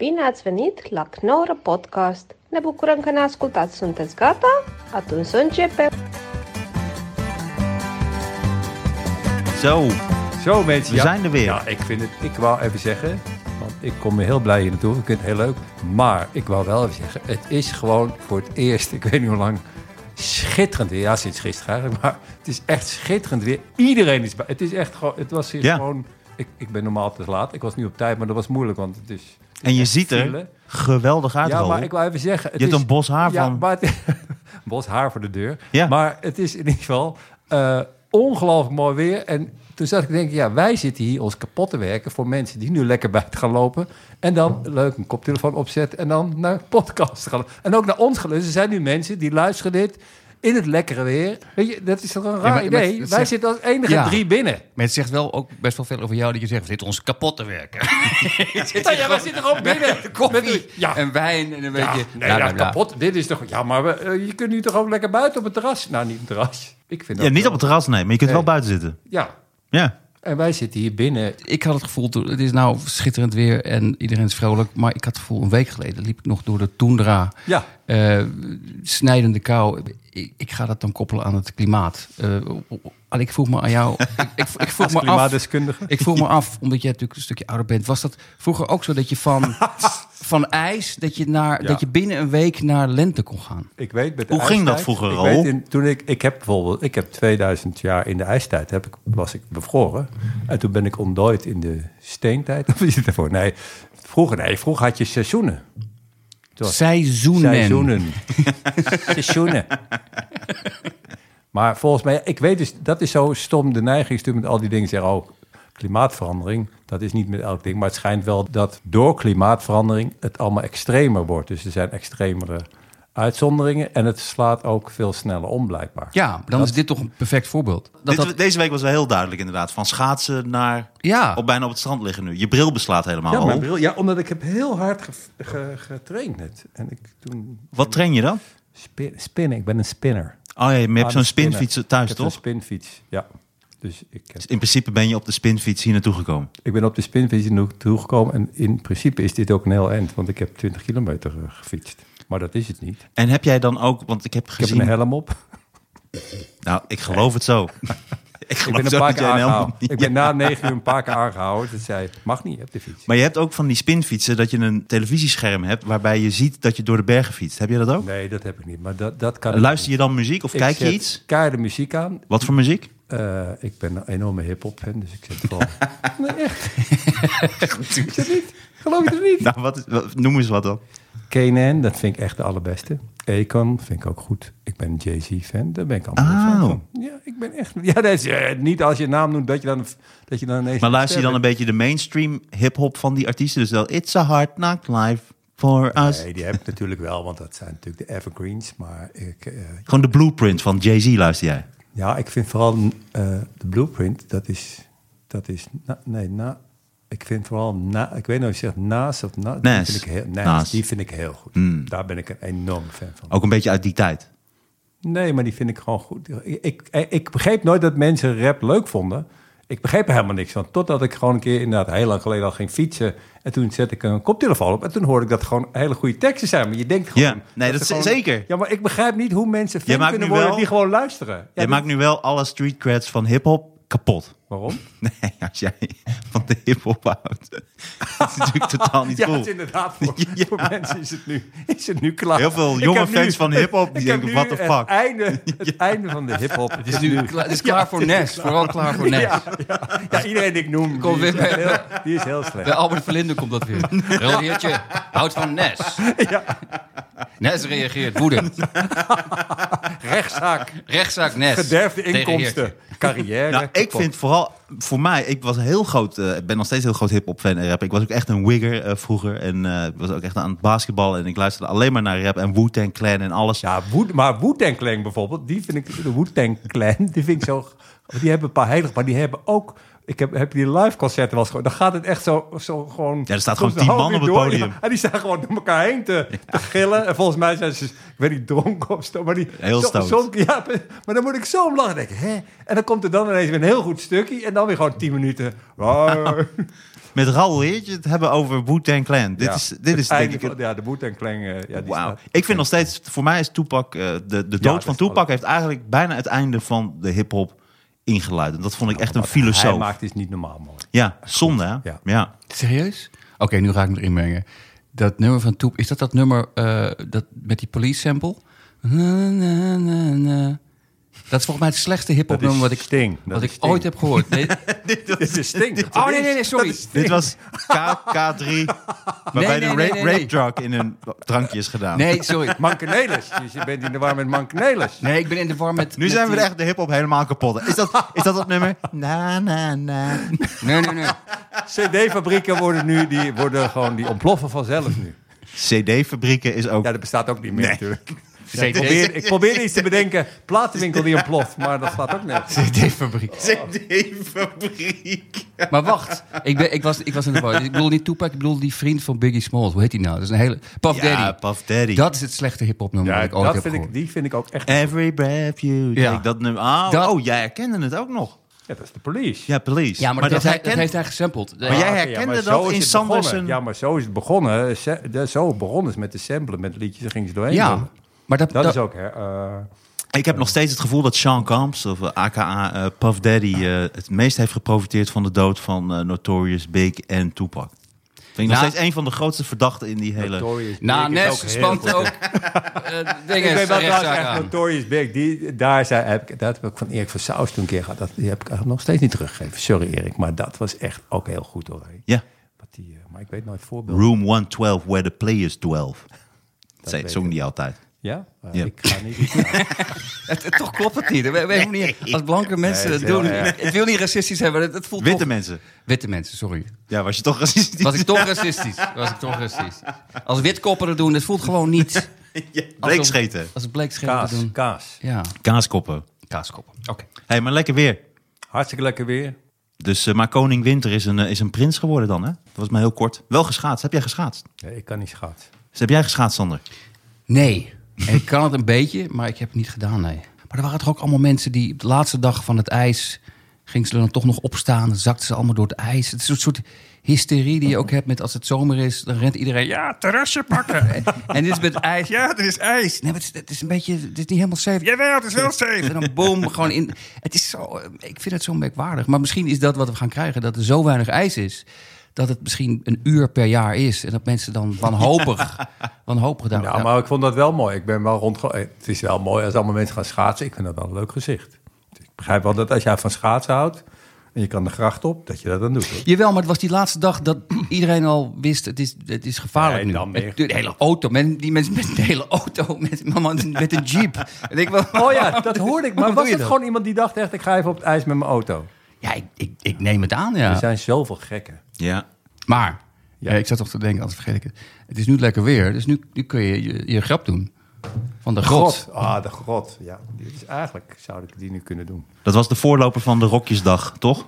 Bine ați venit la Knorr Podcast! Ne bucurăm că ne ascultați! Sunteți gata? Atunci să începem! Zo, Zo mensen, We ja. zijn er weer. Ja, ik vind het, ik wou even zeggen, want ik kom er heel blij hier naartoe. Ik vind het heel leuk. Maar ik wou wel even zeggen, het is gewoon voor het eerst, ik weet niet hoe lang, schitterend weer. Ja, sinds gisteren eigenlijk, maar het is echt schitterend weer. Iedereen is bij. Het is echt gewoon, het was hier Ja. gewoon, ik, ik ben normaal te laat. Ik was nu op tijd, maar dat was moeilijk, want het is... het en je ziet er file. geweldig uit, Ja, maar ik wou even zeggen... Het Je hebt is, een bos haar ja, van... maar het, bos haar voor de deur. Ja. Maar het is in ieder geval eh, ongelooflijk mooi weer. En toen zat ik te denken, ja, wij zitten hier ons kapot te werken... voor mensen die nu lekker buiten gaan lopen. En dan leuk een koptelefoon opzetten en dan naar podcast gaan. En ook naar ons geluisterd. Er zijn nu mensen die luisteren dit in het lekkere weer. Weet je, dat is toch een raar maar idee? wij zegt- zitten als enige Ja. drie binnen. Maar het zegt wel ook best wel veel over jou dat je zegt, we zitten ons kapot te werken. Nou ja, wij zitten gewoon binnen. Koffie Met- ja. en wijn en een Ja, beetje... nee, bla, ja, bla, bla. kapot. Dit is toch... Ja, maar we, eh, je kunt nu toch ook lekker buiten op het terras? Nou, niet op het terras. Ik vind Ja, dat niet wel- op het terras, nee, maar je kunt Nee. wel buiten zitten. Ja, Ja. En wij zitten hier binnen. Ik had het gevoel, het is nou schitterend weer en iedereen is vrolijk. Maar ik had het gevoel, een week geleden liep ik nog door de toendra. Ja. eh, snijdende kou. Ik, ik ga dat dan koppelen aan het klimaat. Eh, ik vroeg me aan jou... Ik, ik, ik vroeg me af... Ik vroeg me af, omdat jij natuurlijk een stukje ouder bent, was dat vroeger ook zo dat je van, van ijs, dat je, naar, Ja. dat je binnen een week naar lente kon gaan? Ik weet met de Hoe ging dat vroeger, ik Raoul? weet in, toen ik, ik heb bijvoorbeeld, ik heb 2000 jaar in de ijstijd, heb ik, was ik bevroren. En toen ben ik ontdooid in de steentijd. Of is het ervoor? Nee, vroeger, nee, vroeger had je seizoenen. Seizoenen. Seizoenen. Seizoenen. Maar volgens mij, ik weet dus, dat is zo stom. De neiging is natuurlijk met al die dingen zeggen, oh, klimaatverandering, dat is niet met elk ding. Maar het schijnt wel dat door klimaatverandering het allemaal extremer wordt. Dus er zijn extremere uitzonderingen en het slaat ook veel sneller om blijkbaar. Ja, dan is dit toch een perfect voorbeeld. Dat Dit- dat, Deze week was wel heel duidelijk inderdaad. Van schaatsen naar ja, op, bijna op het strand liggen nu. Je bril beslaat helemaal. Ja, mijn bril, ja, omdat ik heb heel hard ge- ge- getraind net. En ik toen Wat train je dan? spin, spinnen, ik ben een spinner. Oh ja, je hebt Aan zo'n spinfiets thuis, ik heb een toch? spinfiets, ja. Dus ik, heb- Dus in principe ben je op de spinfiets hier naartoe gekomen. ik ben op de spinfiets naartoe gekomen. En in principe is dit ook een heel eind, want ik heb 20 kilometer eh, gefietst. Maar dat is het niet. En heb jij dan ook, want ik heb Ik heb gezien... een helm op. nou, ik geloof het zo. ik ben een paar keer aangehouden. Ik ben na negen uur een paar keer aangehouden. Dat zei, mag niet op de fiets. Maar je hebt ook van die spinfietsen dat je een televisiescherm hebt... waarbij je ziet dat je door de bergen fietst. Heb je dat ook? Nee, dat heb ik niet. Maar dat, dat kan Luister je dan muziek of Ik kijk je iets? keiharde muziek aan. Wat voor muziek? Eh, ik ben een enorme hip-hop fan, dus ik zet vooral. nee, echt. Niet? Geloof je het niet? Nou, wat, noem eens wat dan. Kanan, dat vind ik echt de allerbeste. Akon vind ik ook goed. Ik ben een Jay-Z-fan, daar ben ik allemaal Oh. van. Ja, ik ben echt... Ja, dat is eh, niet als je naam noemt dat je dan, dat je dan ineens... Maar luister je dan een beetje de mainstream hip-hop van die artiesten? Dus wel, it's a hard knock life for us. Nee, die heb ik natuurlijk wel, want dat zijn natuurlijk de evergreens. Maar ik, eh, Gewoon de blueprint van Jay-Z luister jij. Ja, ik vind vooral eh, de blueprint, dat is... Dat is na- nee, na, ik vind vooral... Na, ik weet niet of je zegt Naas of Na. Die vind ik heel, Nas. Die vind ik heel goed. Mm. Daar ben ik een enorm fan van. Ook een beetje uit die tijd. Nee, maar die vind ik gewoon goed. Ik, ik, ik begreep nooit dat mensen rap leuk vonden. Ik begreep er helemaal niks van. Totdat ik gewoon een keer inderdaad heel lang geleden al ging fietsen. En toen zette ik een koptelefoon op. En toen hoorde ik dat gewoon hele goede teksten zijn. Maar je denkt gewoon... Ja, nee, dat is gewoon- zeker. Ja, maar ik begrijp niet hoe mensen fan kunnen worden wel- die gewoon luisteren. Ja, dat- maakt nu wel alle street creds van hip-hop kapot. Waarom? Nee, als jij van de hip-hop houdt. Dat is natuurlijk totaal niet Ja, cool. het is inderdaad voor, Ja. voor mensen is het, nu, is het nu klaar. Heel veel jonge heb nu- fans van hiphop die ik heb denken, nu what the Het fuck? einde, het einde van de hiphop. het is nu kla- het is klaar voor Nes, vooral klaar voor Nes. Ja, ja, ja, iedereen die ik noem, Kom die, is weer bij- heel, die is heel slecht. Bij Albert Verlinde komt dat weer. Rolheertje, houdt van Nes. Nes reageert woedend. Rechtszaak, Rechtszaak Nes. gederfde inkomsten, carrière. Nou, ik vind vooral, voor mij, ik was heel groot, eh, ik ben nog steeds heel groot hip-hop fan en rap. Ik was ook echt een wigger eh, vroeger en eh, ik was ook echt aan het basketballen en ik luisterde alleen maar naar rap en Wu-Tang Clan en alles. Ja, Wu, maar Wu-Tang Clan bijvoorbeeld, die vind ik, de Wu-Tang Clan, die vind ik zo... Die hebben een paar heilig, maar die hebben ook... Ik heb, heb die live concerten wel eens gewoon. Dan gaat het echt zo, zo gewoon... er staat gewoon tien een half man op het door. podium. Ja, en die staan gewoon door elkaar heen te, te gillen. En volgens mij zijn ze, ik weet niet, dronken of zo. Maar die, Heel zo- ja, maar dan moet ik zo om lachen. Dan denk ik, hè? En dan komt er dan ineens weer een heel goed stukje. En dan weer gewoon tien minuten. met Raoul Heertje het hebben over Wu-Tang Clan. Dit Ja. is, dit is denk einde ik... van- Ja, de Boet en Kleng. eh, ja, die Wauw. staat- Ik vind nog steeds, voor mij is Tupac, eh, de, de dood van wel- heeft eigenlijk bijna het einde van de hip-hop ingeluid. En dat vond ik echt een Wat Hij filosoof. maakt is niet normaal mooi. Ja, zonde hè? Ja. ja. Serieus? Oké, nu ga ik me erin mengen. Dat nummer van Toep, is dat dat nummer eh, dat, met die police sample? Na, na, na, na. Dat is volgens mij het slechtste hip-hop Dat is nummer wat ik, Sting. Wat ik Sting. ooit heb gehoord. Nee, Dit is Sting. oh nee, nee, nee, sorry. Dit was K, K3, waarbij nee, de nee, rape, nee, nee. rape drug in hun drankje is gedaan. Nee, sorry. Mankenelis. Dus je bent in de war met Mankenelis. Nee, ik ben in de war met... Nu met zijn we die- echt de hip-hop helemaal kapot. Is dat, is dat dat nummer? Na, na, na. Nee, nee, nee. CD-fabrieken worden nu, die worden gewoon, die ontploffen vanzelf nu. CD-fabrieken is ook... Ja, dat bestaat ook niet meer Nee. natuurlijk. Ik probeer, ik probeer iets te bedenken. Platenwinkel die ontploft, maar dat staat ook net. CD-fabriek. CD-fabriek. Maar wacht, ik, ben, ik, was, ik was in de war. Ik bedoel niet Tupac, ik bedoel die vriend van Biggie Smalls. Hoe heet die nou? Dat is een hele... Puff Ja, Daddy. Puff Daddy. Dat is het slechte hip-hop nummer Ja, dat ik ooit dat heb vind ik, die vind ik ook echt... Every breath you Ja. take. Dat nummer. Oh, Dat- oh, jij herkende het ook nog. Ja, dat is de police. Ja, police. Ja, maar, dat, heeft hij, dat heeft hij gesampled. Maar jij herkende maar dat in het Sanders begonnen. een- Ja, maar zo is het begonnen. Zo begonnen is met de samplen, met liedjes. Daar gingen ze doorheen. Ja. Maar dat, Dat dat- is ook... Hè, eh, Ik heb nog steeds het gevoel dat Sean Combs, of eh, aka eh, Puff Daddy, eh, het meest heeft geprofiteerd van de dood van eh, Notorious Big en Tupac. Vind ik nog Nou- steeds een van de grootste verdachten in die hele... Notorious is Nes spant ook eh dingen Ik weet wel trouwens. Notorious Big. Die, daar zei, heb ik, dat heb ik van Erik van Saus toen een keer gehad. Dat, die heb ik eigenlijk nog steeds niet teruggegeven. Sorry Erik, maar dat was echt ook heel goed hoor. Ja, Wat die, eh, maar ik weet nooit voorbeelden. Room 112, where the players dwell. Dat weet zong die altijd. Ja? Eh, Ja. Ik ga niet... Het, het- toch klopt het niet. We, we hoeven niet als blanke mensen het het is doen. heel erg. Het wil niet racistisch hebben. Het, het voelt Witte toch- mensen. Witte mensen, sorry. Ja, was je toch racistisch? Was ik toch racistisch? Was ik toch racistisch? Als witkoppen het doen, dat voelt gewoon niet. Ja, bleekscheten. Als het bleek scheten Kaas, doen. kaas. Ja, Kaaskoppen. kaaskoppen. Oké. hey, maar lekker weer. Hartstikke lekker weer. Dus, eh, maar Koning Winter is een, eh, is een prins geworden dan, hè? Dat was maar heel kort. Wel geschaatst. Heb jij geschaatst? Nee, ik kan niet schaatsen. Dus heb jij geschaatst, Sander? Nee, ik kan het een beetje, maar ik heb het niet gedaan, nee. Maar er waren toch ook allemaal mensen die op de laatste dag van het ijs... gingen ze dan toch nog opstaan, zakten ze allemaal door het ijs. Het is een soort hysterie die je ook hebt met als het zomer is... dan rent iedereen, ja, terrasje pakken. en, en dit is met ijs, ja, er is ijs. Nee, maar het is, het is een beetje, het is niet helemaal safe. Jawel, het is wel safe. En dan boom, gewoon in... Het is zo, ik vind het zo merkwaardig. Maar misschien is dat wat we gaan krijgen, dat er zo weinig ijs is... dat het misschien een uur per jaar is. En dat mensen dan wanhopig, wanhopig daar... Nou, maar ik vond dat wel mooi. Ik ben wel rond. Het is wel mooi als allemaal mensen gaan schaatsen. Ik vind dat wel een leuk gezicht. Ik begrijp wel dat als jij van schaatsen houdt en je kan de gracht op, dat je dat dan doet. hoor. Jawel, maar het was die laatste dag dat iedereen al wist... het is, het is gevaarlijk Nee, nu. Het- De hele auto, met, die mensen met een hele auto, met, mama, met een jeep. En ik, wel, Oh ja, dat hoorde ik. Maar was het dat? gewoon iemand die dacht echt, ik ga even op het ijs met mijn auto? Ja, ik, ik, ik neem het aan, Er ja. zijn zoveel gekken. Ja. Maar, Ja. ja. ik zat toch te denken, anders vergeet ik het. Het is nu lekker weer, dus nu, nu kun je, je je grap doen. Van de grot. Ah, de grot. Ja, is eigenlijk zou ik die nu kunnen doen. Dat was de voorloper van de Rokjesdag, toch?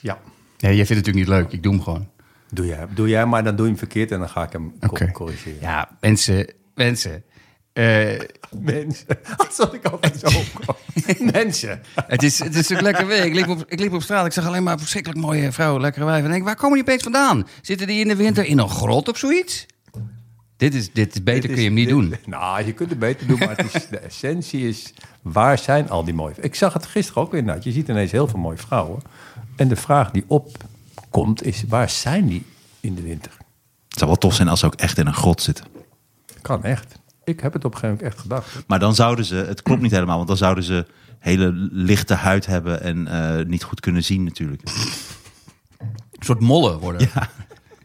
Ja. Nee, jij vindt het natuurlijk niet leuk, ik doe hem gewoon. Doe jij, doe jij maar, dan doe je hem verkeerd en dan ga ik hem corrigeren. Ja, mensen, mensen. Eh, Mensen. Alsof ik altijd zo opkom. Mensen. Het is, het is ook lekker weer. Ik liep, op, ik liep op straat. Ik zag alleen maar verschrikkelijk mooie vrouwen, lekkere wijven. En ik denk, waar komen die opeens vandaan? Zitten die in de winter in een grot of zoiets? Dit is, dit is beter, Dit kun je is- hem niet dit- doen. Nou, je kunt het beter doen, maar het is, de essentie is... waar zijn al die mooie... Ik zag het gisteren ook weer. Nou, je ziet ineens heel veel mooie vrouwen. En de vraag die opkomt is... waar zijn die in de winter? Het zou wel tof zijn als ze ook echt in een grot zitten. Kan echt. Ik heb het op een gegeven moment echt gedacht. Maar dan zouden ze, het klopt niet helemaal, want dan zouden ze hele lichte huid hebben en eh, niet goed kunnen zien natuurlijk. Een soort mollen worden.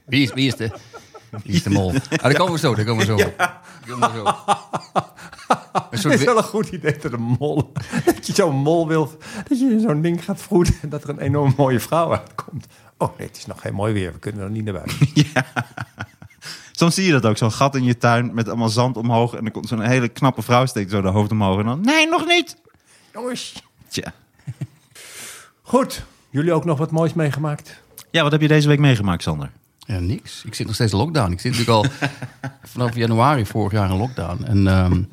Wie, is, wie, is de, wie is de mol? Ah, daar komen we zo, daar komen we zo. komen we zo. Het is wel een goed idee dat een mol... dat je zo'n mol wilt... dat je in zo'n ding gaat vroeten... en dat er een enorm mooie vrouw uitkomt. Oh nee, het is nog geen mooi weer. We kunnen er niet naar buiten. Soms zie je dat ook, zo'n gat in je tuin met allemaal zand omhoog en dan komt zo'n hele knappe vrouw steekt zo de hoofd omhoog en dan, nee, nog niet. Jongens. Tja. Goed. Jullie ook nog wat moois meegemaakt? Ja, wat heb je deze week meegemaakt, Sander? Ja, niks. Ik zit nog steeds in lockdown. Ik zit natuurlijk al vanaf januari vorig jaar in lockdown. En ehm,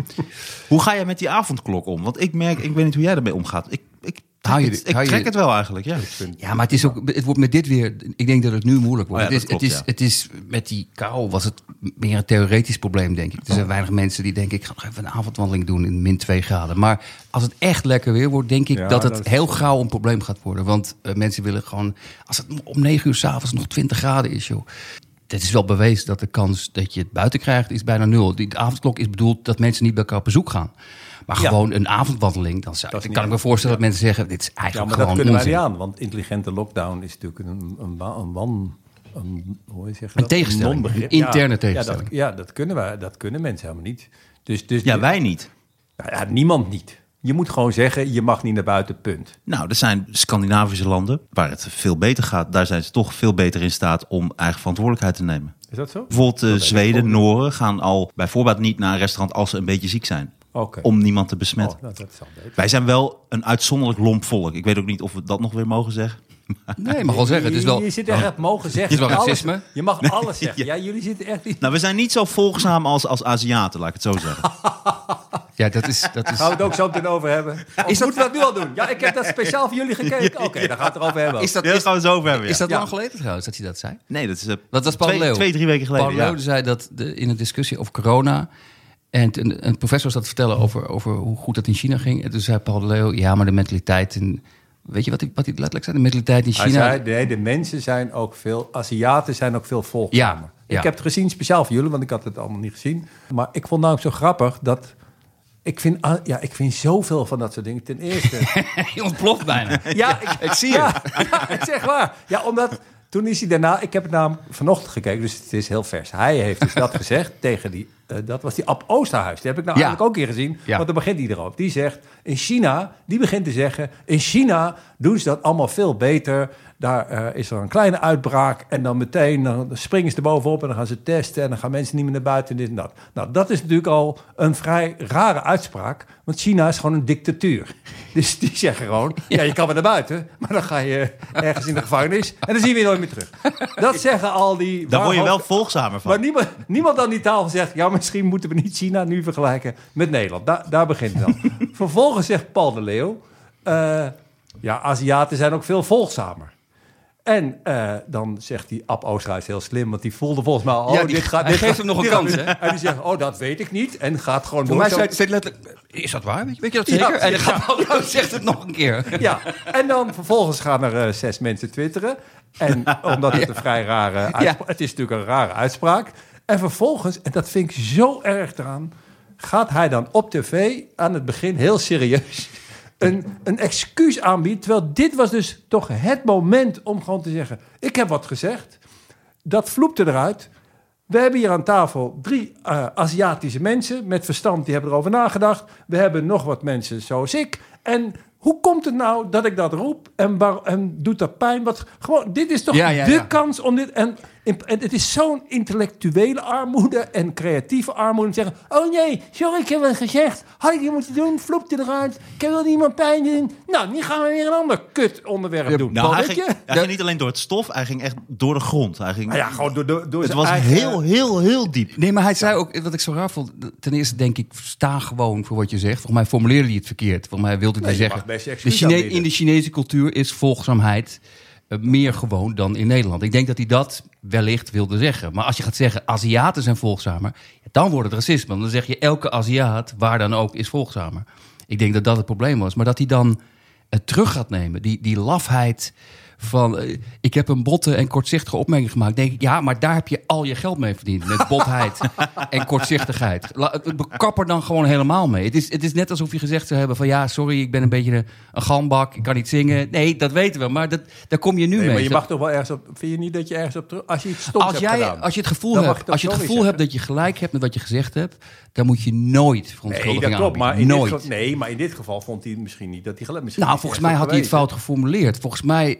Hoe ga jij met die avondklok om? Want ik merk, ik weet niet hoe jij ermee omgaat. Ik, ik hou je, Ik hou je- trek het wel eigenlijk, ja. Ja, maar het is ook, het wordt met dit weer, ik denk dat het nu moeilijk wordt. Oh ja, het, is, het, is, het is, met die kou was het meer een theoretisch probleem, denk ik. Er zijn weinig mensen die denken, ik ga nog even een avondwandeling doen in min 2 graden. Maar als het echt lekker weer wordt, denk ik Ja, dat het dat heel gauw een probleem gaat worden. Want eh, mensen willen gewoon, als het om 9 uur s'avonds nog 20 graden is, joh. Het is wel bewezen dat de kans dat je het buiten krijgt is bijna nul. Die avondklok is bedoeld dat mensen niet bij elkaar op bezoek gaan. Maar Ja. gewoon een avondwandeling, dan, zou, dan niet kan ik me voorstellen dat mensen zeggen, dit is Ja, eigenlijk maar dat gewoon kunnen wij niet aan. Want intelligente lockdown is natuurlijk een, een, een wan... Een, hoe zeg Een dat? tegenstelling, een interne Ja, tegenstelling. Ja, dat, ja, dat kunnen wij. Dat kunnen mensen helemaal niet. Dus, dus Ja, wij niet. Nou ja, niemand niet. Je moet gewoon zeggen, je mag niet naar buiten, punt. Nou, er zijn Scandinavische landen waar het veel beter gaat. Daar zijn ze toch veel beter in staat om eigen verantwoordelijkheid te nemen. Is dat zo? Bijvoorbeeld eh, ik Zweden. Noren gaan al bijvoorbeeld niet naar een restaurant als ze een beetje ziek zijn. Oké. Om niemand te besmetten. Oh, nou, dat is al beter. Wij zijn wel een uitzonderlijk lomp volk. Ik weet ook niet of we dat nog weer mogen zeggen. Nee, je mag wel zeggen. Het is wel, Je, je zit echt mogen zeggen. Is wel alles- racisme? Je mag alles zeggen. Ja, jullie zitten echt niet... Nou, we zijn niet zo volgzaam als, als Aziaten, laat ik het zo zeggen. ja, dat is, dat is, Gaan we het ook zo meteen over hebben? Of moeten we dat nu al doen? Ja, ik heb dat speciaal voor jullie gekeken. Oké, dan gaan we het erover hebben. is dat, Ja, daar is, gaan we het zo over hebben. is dat Ja. lang geleden trouwens dat hij dat zei? Nee, dat is eh, Dat was Paul twee, Leeuw. twee, drie weken geleden. Paul ja. Leeuw zei dat de, in een discussie over corona... En een, professor zat te vertellen over, over hoe goed dat in China ging. En toen zei Paul de Leeuw, ja, maar de mentaliteit... In, weet je wat hij, wat hij letterlijk zei? De mentaliteit in Hij China... zei, nee, de mensen zijn ook veel... Aziaten zijn ook veel volgzamer. Ja, ja. Ik heb het gezien speciaal voor jullie, want ik had het allemaal niet gezien. Maar ik vond nou zo grappig dat... Ik vind, ja, ik vind zoveel van dat soort dingen. Ten eerste... Je ontploft bijna. Ja, ik, Ik zie ja, ja, het is echt waar. Ja, omdat toen is hij daarna... Ik heb het naar hem vanochtend gekeken, dus het is heel vers. Hij heeft dus dat gezegd tegen die... eh, dat was die Ab Oosterhuis. Die heb ik nou Ja. eigenlijk ook een keer gezien. Ja. Want dan begint hij erop. Die zegt, in China... Die begint te zeggen, in China doen ze dat allemaal veel beter. Daar eh, is er een kleine uitbraak. En dan meteen dan springen ze er bovenop en dan gaan ze testen. En dan gaan mensen niet meer naar buiten en dit en dat. Nou, dat is natuurlijk al een vrij rare uitspraak. Want China is gewoon een dictatuur. Dus die zeggen gewoon, ja, je kan wel naar buiten. Maar dan ga je ergens in de gevangenis. En dan zien we je nooit meer terug. Dat zeggen al die... Daar word je wel volgzamer van. maar niemand, niemand aan die tafel zegt... ja, misschien moeten we niet China nu vergelijken met Nederland. Da- daar begint het dan. Vervolgens zegt Paul de Leeuw... eh, ja, Aziaten zijn ook veel volgzamer. En eh, dan zegt die Ab Oosterhuis heel slim... want die voelde volgens mij al... Ja, oh, die- dit gaat, dit geeft gaat- hem nog een kans, hè? En die zegt, oh, dat weet ik niet. En gaat gewoon Voor mij zei zei letterlijk, is dat waar? Weet je, weet je dat Ja, zeker? en dan ja. gaat Paul Leeuw zegt het nog een keer. Ja, en dan vervolgens gaan er eh, zes mensen twitteren. En omdat het een vrij rare uitspraak... Het is natuurlijk een rare uitspraak. En vervolgens, en dat vind ik zo erg eraan... gaat hij dan op tv aan het begin heel serieus... Een, een excuus aanbieden. Terwijl dit was dus toch het moment om gewoon te zeggen... ik heb wat gezegd. Dat vloepte eruit. We hebben hier aan tafel drie eh, Aziatische mensen met verstand, die hebben erover nagedacht. We hebben nog wat mensen zoals ik. En hoe komt het nou dat ik dat roep en, waar, en doet dat pijn? Wat, gewoon, dit is toch Ja, ja, de ja. kans om dit... En, en het is zo'n intellectuele armoede en creatieve armoede. Om te zeggen, oh nee, sorry, ik heb het gezegd. Had ik niet moeten doen, vloepte eruit. Ik wil niemand pijn doen. Nou, nu gaan we weer een ander kut onderwerp doen. Nou, hij ging, hij ging niet alleen door het stof, hij ging echt door de grond. Hij ging, Nou ja, gewoon door, door, door het was eigen- heel, heel, heel diep. Nee, maar hij zei ook, wat ik zo raar vond... Ten eerste denk ik, sta gewoon voor wat je zegt. Volgens mij formuleerde hij het verkeerd. Volgens mij wilde hij Nee, zeggen... mag best je de Chine- aanbieden. in de Chinese cultuur is volgzaamheid eh, meer gewoon dan in Nederland. Ik denk dat hij dat wellicht wilde zeggen. Maar als je gaat zeggen, Aziaten zijn volgzamer... dan wordt het racisme. Dan zeg je, elke Aziat, waar dan ook, is volgzamer. Ik denk dat dat het probleem was. Maar dat hij dan het terug gaat nemen, die, die lafheid van... eh, ik heb een botte en kortzichtige opmerking gemaakt. Denk ik, ja, maar daar heb je al je geld mee verdiend. Met botheid en kortzichtigheid. La, kap er dan gewoon helemaal mee. Het is, het is net alsof je gezegd zou hebben van... ja, sorry, ik ben een beetje een, een galmbak, ik kan niet zingen. Nee, dat weten we, maar dat, daar kom je nu Nee, mee. maar je mag toch wel ergens op... Vind je niet dat je ergens op terug... Als je iets stoms als, hebt jij, gedaan. als je het gevoel hebt, als je het gevoel hebt dat je gelijk hebt met wat je gezegd hebt... dan moet je nooit Nee, verontschuldiging dat klopt. Maar in dit nooit. geval, nee, maar in dit geval vond hij misschien niet dat hij gelijk... misschien Nou, volgens mij had hij het fout geformuleerd. Volgens mij,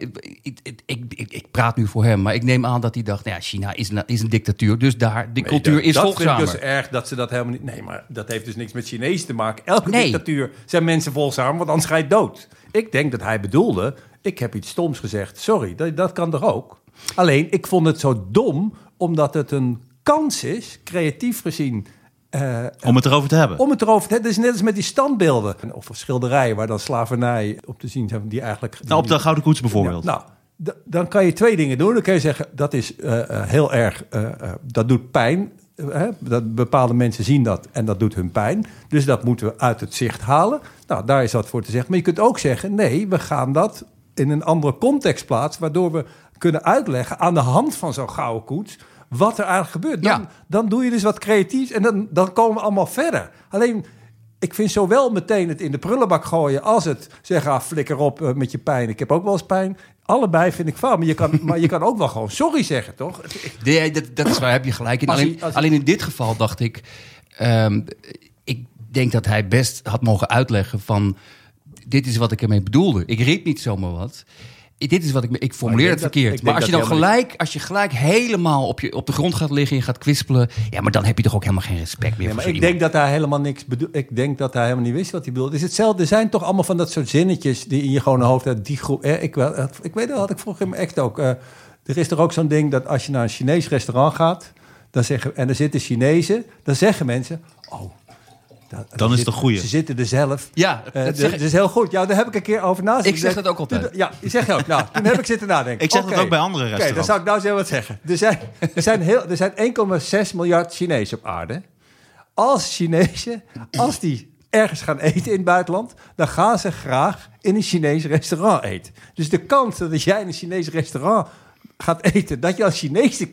ik, ik, ik, praat nu voor hem, maar ik neem aan dat hij dacht: nou ja, China is een, is een dictatuur, dus daar, de Nee, cultuur dat, is dat volgzamer. vind ik dus erg dat ze dat helemaal niet... Nee, maar dat heeft dus niks met Chinees te maken. Elke Nee. dictatuur zijn mensen volgzaam, want anders ga je dood. Ik denk dat hij bedoelde, ik heb iets stoms gezegd. Sorry, dat, dat kan toch ook? Alleen, ik vond het zo dom, omdat het een kans is, creatief gezien... Eh, Om het erover te hebben. om het erover te hebben. Dat is net als met die standbeelden. Of schilderijen waar dan slavernij op te zien zijn. Die eigenlijk... Nou, op de Gouden Koets bijvoorbeeld. Ja, nou, dan kan je twee dingen doen. Dan kun je zeggen, dat is eh, eh, heel erg, dat doet pijn. Hè? Dat bepaalde mensen zien dat en dat doet hun pijn. Dus dat moeten we uit het zicht halen. Nou, daar is wat voor te zeggen. Maar je kunt ook zeggen, nee, we gaan dat in een andere context plaatsen... waardoor we kunnen uitleggen aan de hand van zo'n gouden koets... wat er eigenlijk gebeurt. Dan, Ja. dan doe je dus wat creatiefs en dan, dan komen we allemaal verder. Alleen, ik vind zowel meteen het in de prullenbak gooien... als het zeggen, ah, flikker op eh, met je pijn. Ik heb ook wel eens pijn. Allebei vind ik fout. Maar je kan, maar je kan ook wel gewoon sorry zeggen, toch? Nee, dat, dat is waar, heb je gelijk in. Alleen, alleen in dit geval dacht ik... ehm, ik denk dat hij best had mogen uitleggen van... dit is wat ik ermee bedoelde. Ik riep niet zomaar wat. Dit is wat ik... Ik formuleer het dat- verkeerd. maar als je dan gelijk, als je gelijk helemaal op, je, op de grond gaat liggen... en gaat kwispelen... ja, maar dan heb je toch ook helemaal geen respect meer Nee, voor maar zo ik denk dat hij helemaal niks bedoelt. Ik denk dat hij helemaal niet wist wat hij bedoelde. Het is hetzelfde. Er zijn toch allemaal van dat soort zinnetjes die in je gewone hoofd hebt. Die groep. Eh, ik, wel, ik weet dat had ik vroeger in mijn act ook. eh, er is toch ook zo'n ding dat als je naar een Chinees restaurant gaat. Dan zeggen, en er zitten Chinezen. Dan zeggen mensen. Oh, Dan is het een goeie. Ze zitten er zelf. Ja, Eh, dat zeg is heel goed. Ja, daar heb ik een keer over nagedacht. Ik zeg dat ook altijd. Ja, je zeg je ook. Nou, toen heb ik zitten nadenken. Ik zeg dat Oké. ook bij andere Oké, dan restaurants. zou ik nou eens even wat zeggen. Er zijn, er zijn, heel, er zijn 1,6 miljard Chinezen op aarde. Als Chinezen, als die ergens gaan eten in het buitenland... dan gaan ze graag in een Chinees restaurant eten. Dus de kans dat jij in een Chinees restaurant gaat eten... dat je als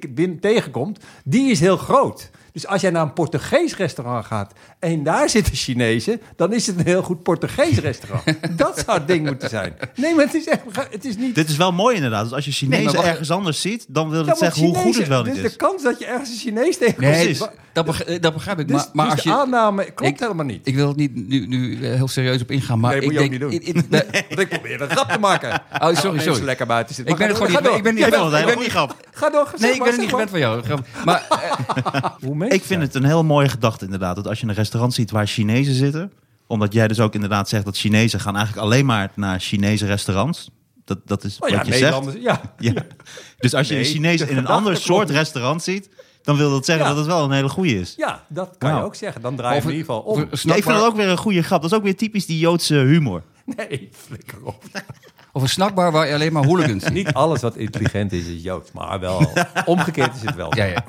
binnen tegenkomt, die is heel groot. Dus als jij naar een Portugees restaurant gaat en daar zitten Chinezen... dan is het een heel goed Portugees restaurant. Dat zou het ding moeten zijn. Nee, maar het is, echt, het is niet... Dit is wel mooi inderdaad. Dus als je Chinezen ergens anders ziet, dan wil Ja, maar zeggen hoe goed het wel niet dus is. de kans dat je ergens een Chinees tegenkomt... Nee, is- dat, beg- dat begrijp ik. Dus, maar maar dus als de je, aanname klopt ik- helemaal niet. Ik wil het niet nu, nu heel serieus op ingaan, maar Nee, ik moet je ook niet doen. in- in- nee, Want ik probeer een grap te maken. Oh, sorry, sorry. lekker buiten zitten. Ik ben het gewoon niet- ik ben niet- het ga door. grap. Ga door. nee, ik ben er niet gewend van jou. Maar eh, Hoe Ik vind het een heel mooie gedachte inderdaad. Dat als je een restaurant ziet waar Chinezen zitten... omdat jij dus ook inderdaad zegt dat Chinezen gaan eigenlijk alleen maar naar Chinese restaurants. Dat, dat is Oh ja, wat je zegt. Ja. Ja. Dus als je Nee, een Chinees in een ander klopt. soort restaurant ziet... dan wil dat zeggen Ja. dat het wel een hele goeie is. ja, dat kan Nou. je ook zeggen. Dan draai je in ieder geval om. ik vind dat ook weer een goede grap. Dat is ook weer typisch die Joodse humor. Nee, flikker op. Of een snackbar waar je alleen maar hooligans ziet. Niet alles wat intelligent is, is Joods. Maar wel, omgekeerd is het wel. Ja, ja.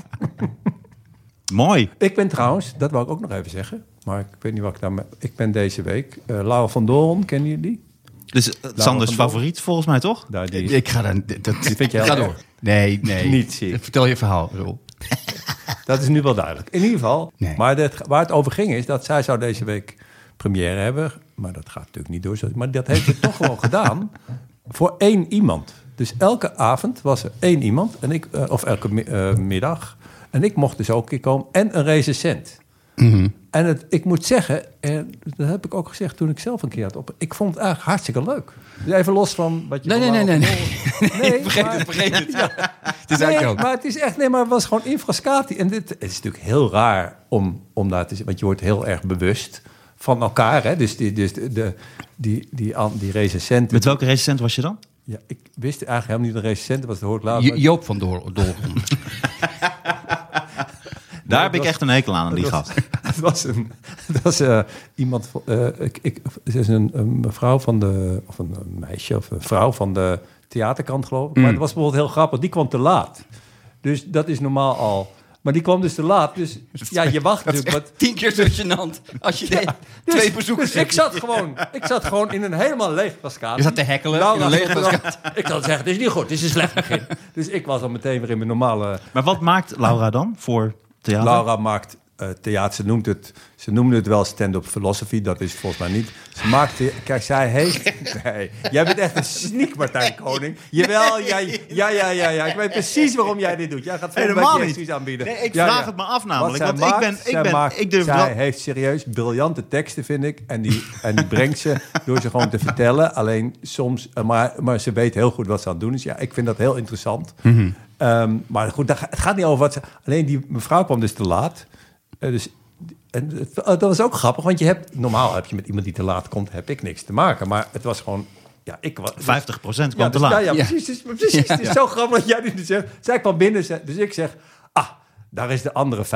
Mooi. Ik ben trouwens, dat wou ik ook nog even zeggen. Maar ik weet niet wat ik daarmee... Ik ben deze week... eh Laura van Doorn, kennen jullie die? Dus uh, Sanders favoriet volgens mij, toch? Die is- Ik ga dan... Dat, vind je heel ga door. Nee, nee. Niet ziek. Vertel je verhaal, Roel. Dat is nu wel duidelijk. In ieder geval. Nee. Maar dit, waar het over ging is dat zij zou deze week première hebben. Maar dat gaat natuurlijk niet door. Maar dat heeft ze toch gewoon gedaan. Voor één iemand. Dus elke avond was er één iemand. En ik, eh, of elke mi- eh, middag. En ik mocht dus ook een keer komen. En een recensent. En het, ik moet zeggen, en dat heb ik ook gezegd toen ik zelf een keer had op. Ik vond het eigenlijk hartstikke leuk. Dus even los van wat je. Nee, nee, nee, nee, Doorn- nee. Vergeet maar- het, vergeet het. Het is Nee, eigenlijk ook. maar het is echt, nee, maar het was gewoon infrascati. En dit het is natuurlijk heel raar om, om daar te zien, want je wordt heel erg bewust van elkaar. Hè? Dus die, dus de, de, die, die, die recensenten. Met welke recensent was je dan? Ja, ik wist eigenlijk helemaal niet dat een recensent was, dat hoor ik later. Jo- Joop van Door, Doorn. Daar heb dat ik was- echt een hekel aan, aan die dat gast. was- Het was, een, het was eh, iemand eh, ik, ik, ze is een, een mevrouw van de. Of een meisje of een vrouw van de theaterkant, geloof ik. Maar het was bijvoorbeeld heel grappig. Die kwam te laat. Dus dat is normaal al. Maar die kwam dus te laat. Dus ja, je wacht Dat is natuurlijk. echt wat- tien keer zo gênant. Als je de- Dus- twee bezoekers dus ik zat gewoon, ik zat gewoon in een helemaal leeg Pascal. Je zat te hekkelen Nou, in een leeg nou, Ik zou zeggen, het is niet goed, het is een slecht begin. Dus ik was al meteen weer in mijn normale... Maar wat maakt Laura dan voor theater? Laura maakt eh, theater, ze noemt het, ze noemde het wel stand-up philosophy, dat is volgens mij niet. Ze maakt, the- kijk, zij heeft, nee, jij bent echt een sneak Martijn Koning. Jawel, jij, ja, ja, ja, ja, ik weet precies waarom jij dit doet. Jij gaat Helemaal niet. aanbieden. Nee, ik Ja, vraag ja. het me af namelijk. Want zij ik ben, ik zij ben, maakt- ik durf zij wel... heeft serieus briljante teksten, vind ik. En die, en die brengt ze door ze gewoon te vertellen. Alleen soms, eh, maar, maar ze weet heel goed wat ze aan het doen is. Ja, ik vind dat heel interessant. Mhm. Ehm, maar goed, het gaat niet over wat ze... Alleen die mevrouw kwam dus te laat. Eh, dus, en het- dat was ook grappig, want je hebt... Normaal heb je met iemand die te laat komt, heb ik niks te maken. Maar het was gewoon... Ja, ik was, 50% kwam ja, te dus- laat. Ja, precies. Dus, precies. Het is zo grappig dat jij dit nu zegt. Zij kwam binnen, dus ik zeg... Daar is de andere 50%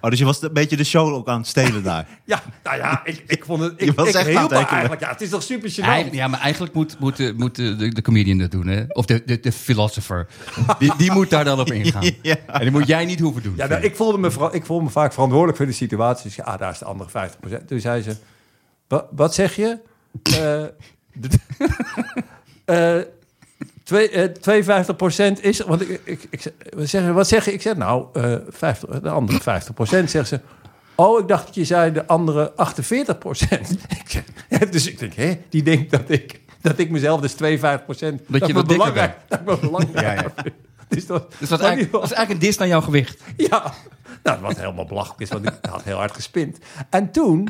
Oh, dus je was een beetje de show ook aan het stelen daar. Ja, nou ja, ik, ik vond het... Je Ik, was ik echt aan hielp het me tekenen. eigenlijk. Ja, het is toch super gênant? Ja, maar eigenlijk moet, moet, de- moet de, de, de comedian dat doen, hè? Of de, de, de philosopher. Die, die moet daar dan op ingaan. Ja. En dat moet jij niet hoeven doen. Ja, nou, ik, voelde me vooral- ik voelde me vaak verantwoordelijk voor de situatie. Dus ja, ah, daar is de andere 50%. Toen zei ze, "Wa- wat zeg je? Eh, de- eh, twee, eh, 52% is... Want ik, ik, ik, wat zeg, je- wat zeg je? Ik zeg, nou, eh 50, de andere 50% zegt ze... Oh, ik dacht dat je zei de andere 48 procent. dus ik denk, hè, die denkt dat ik, dat ik mezelf dus 52 procent... Dat je wat belangrijk, dat ik me belangrijk Ja, ja. Dus dat, Dus dat, is eigenlijk, dat is eigenlijk een dis naar jouw gewicht. ja, nou, wat helemaal belachelijk is, want ik had heel hard gespind. En toen,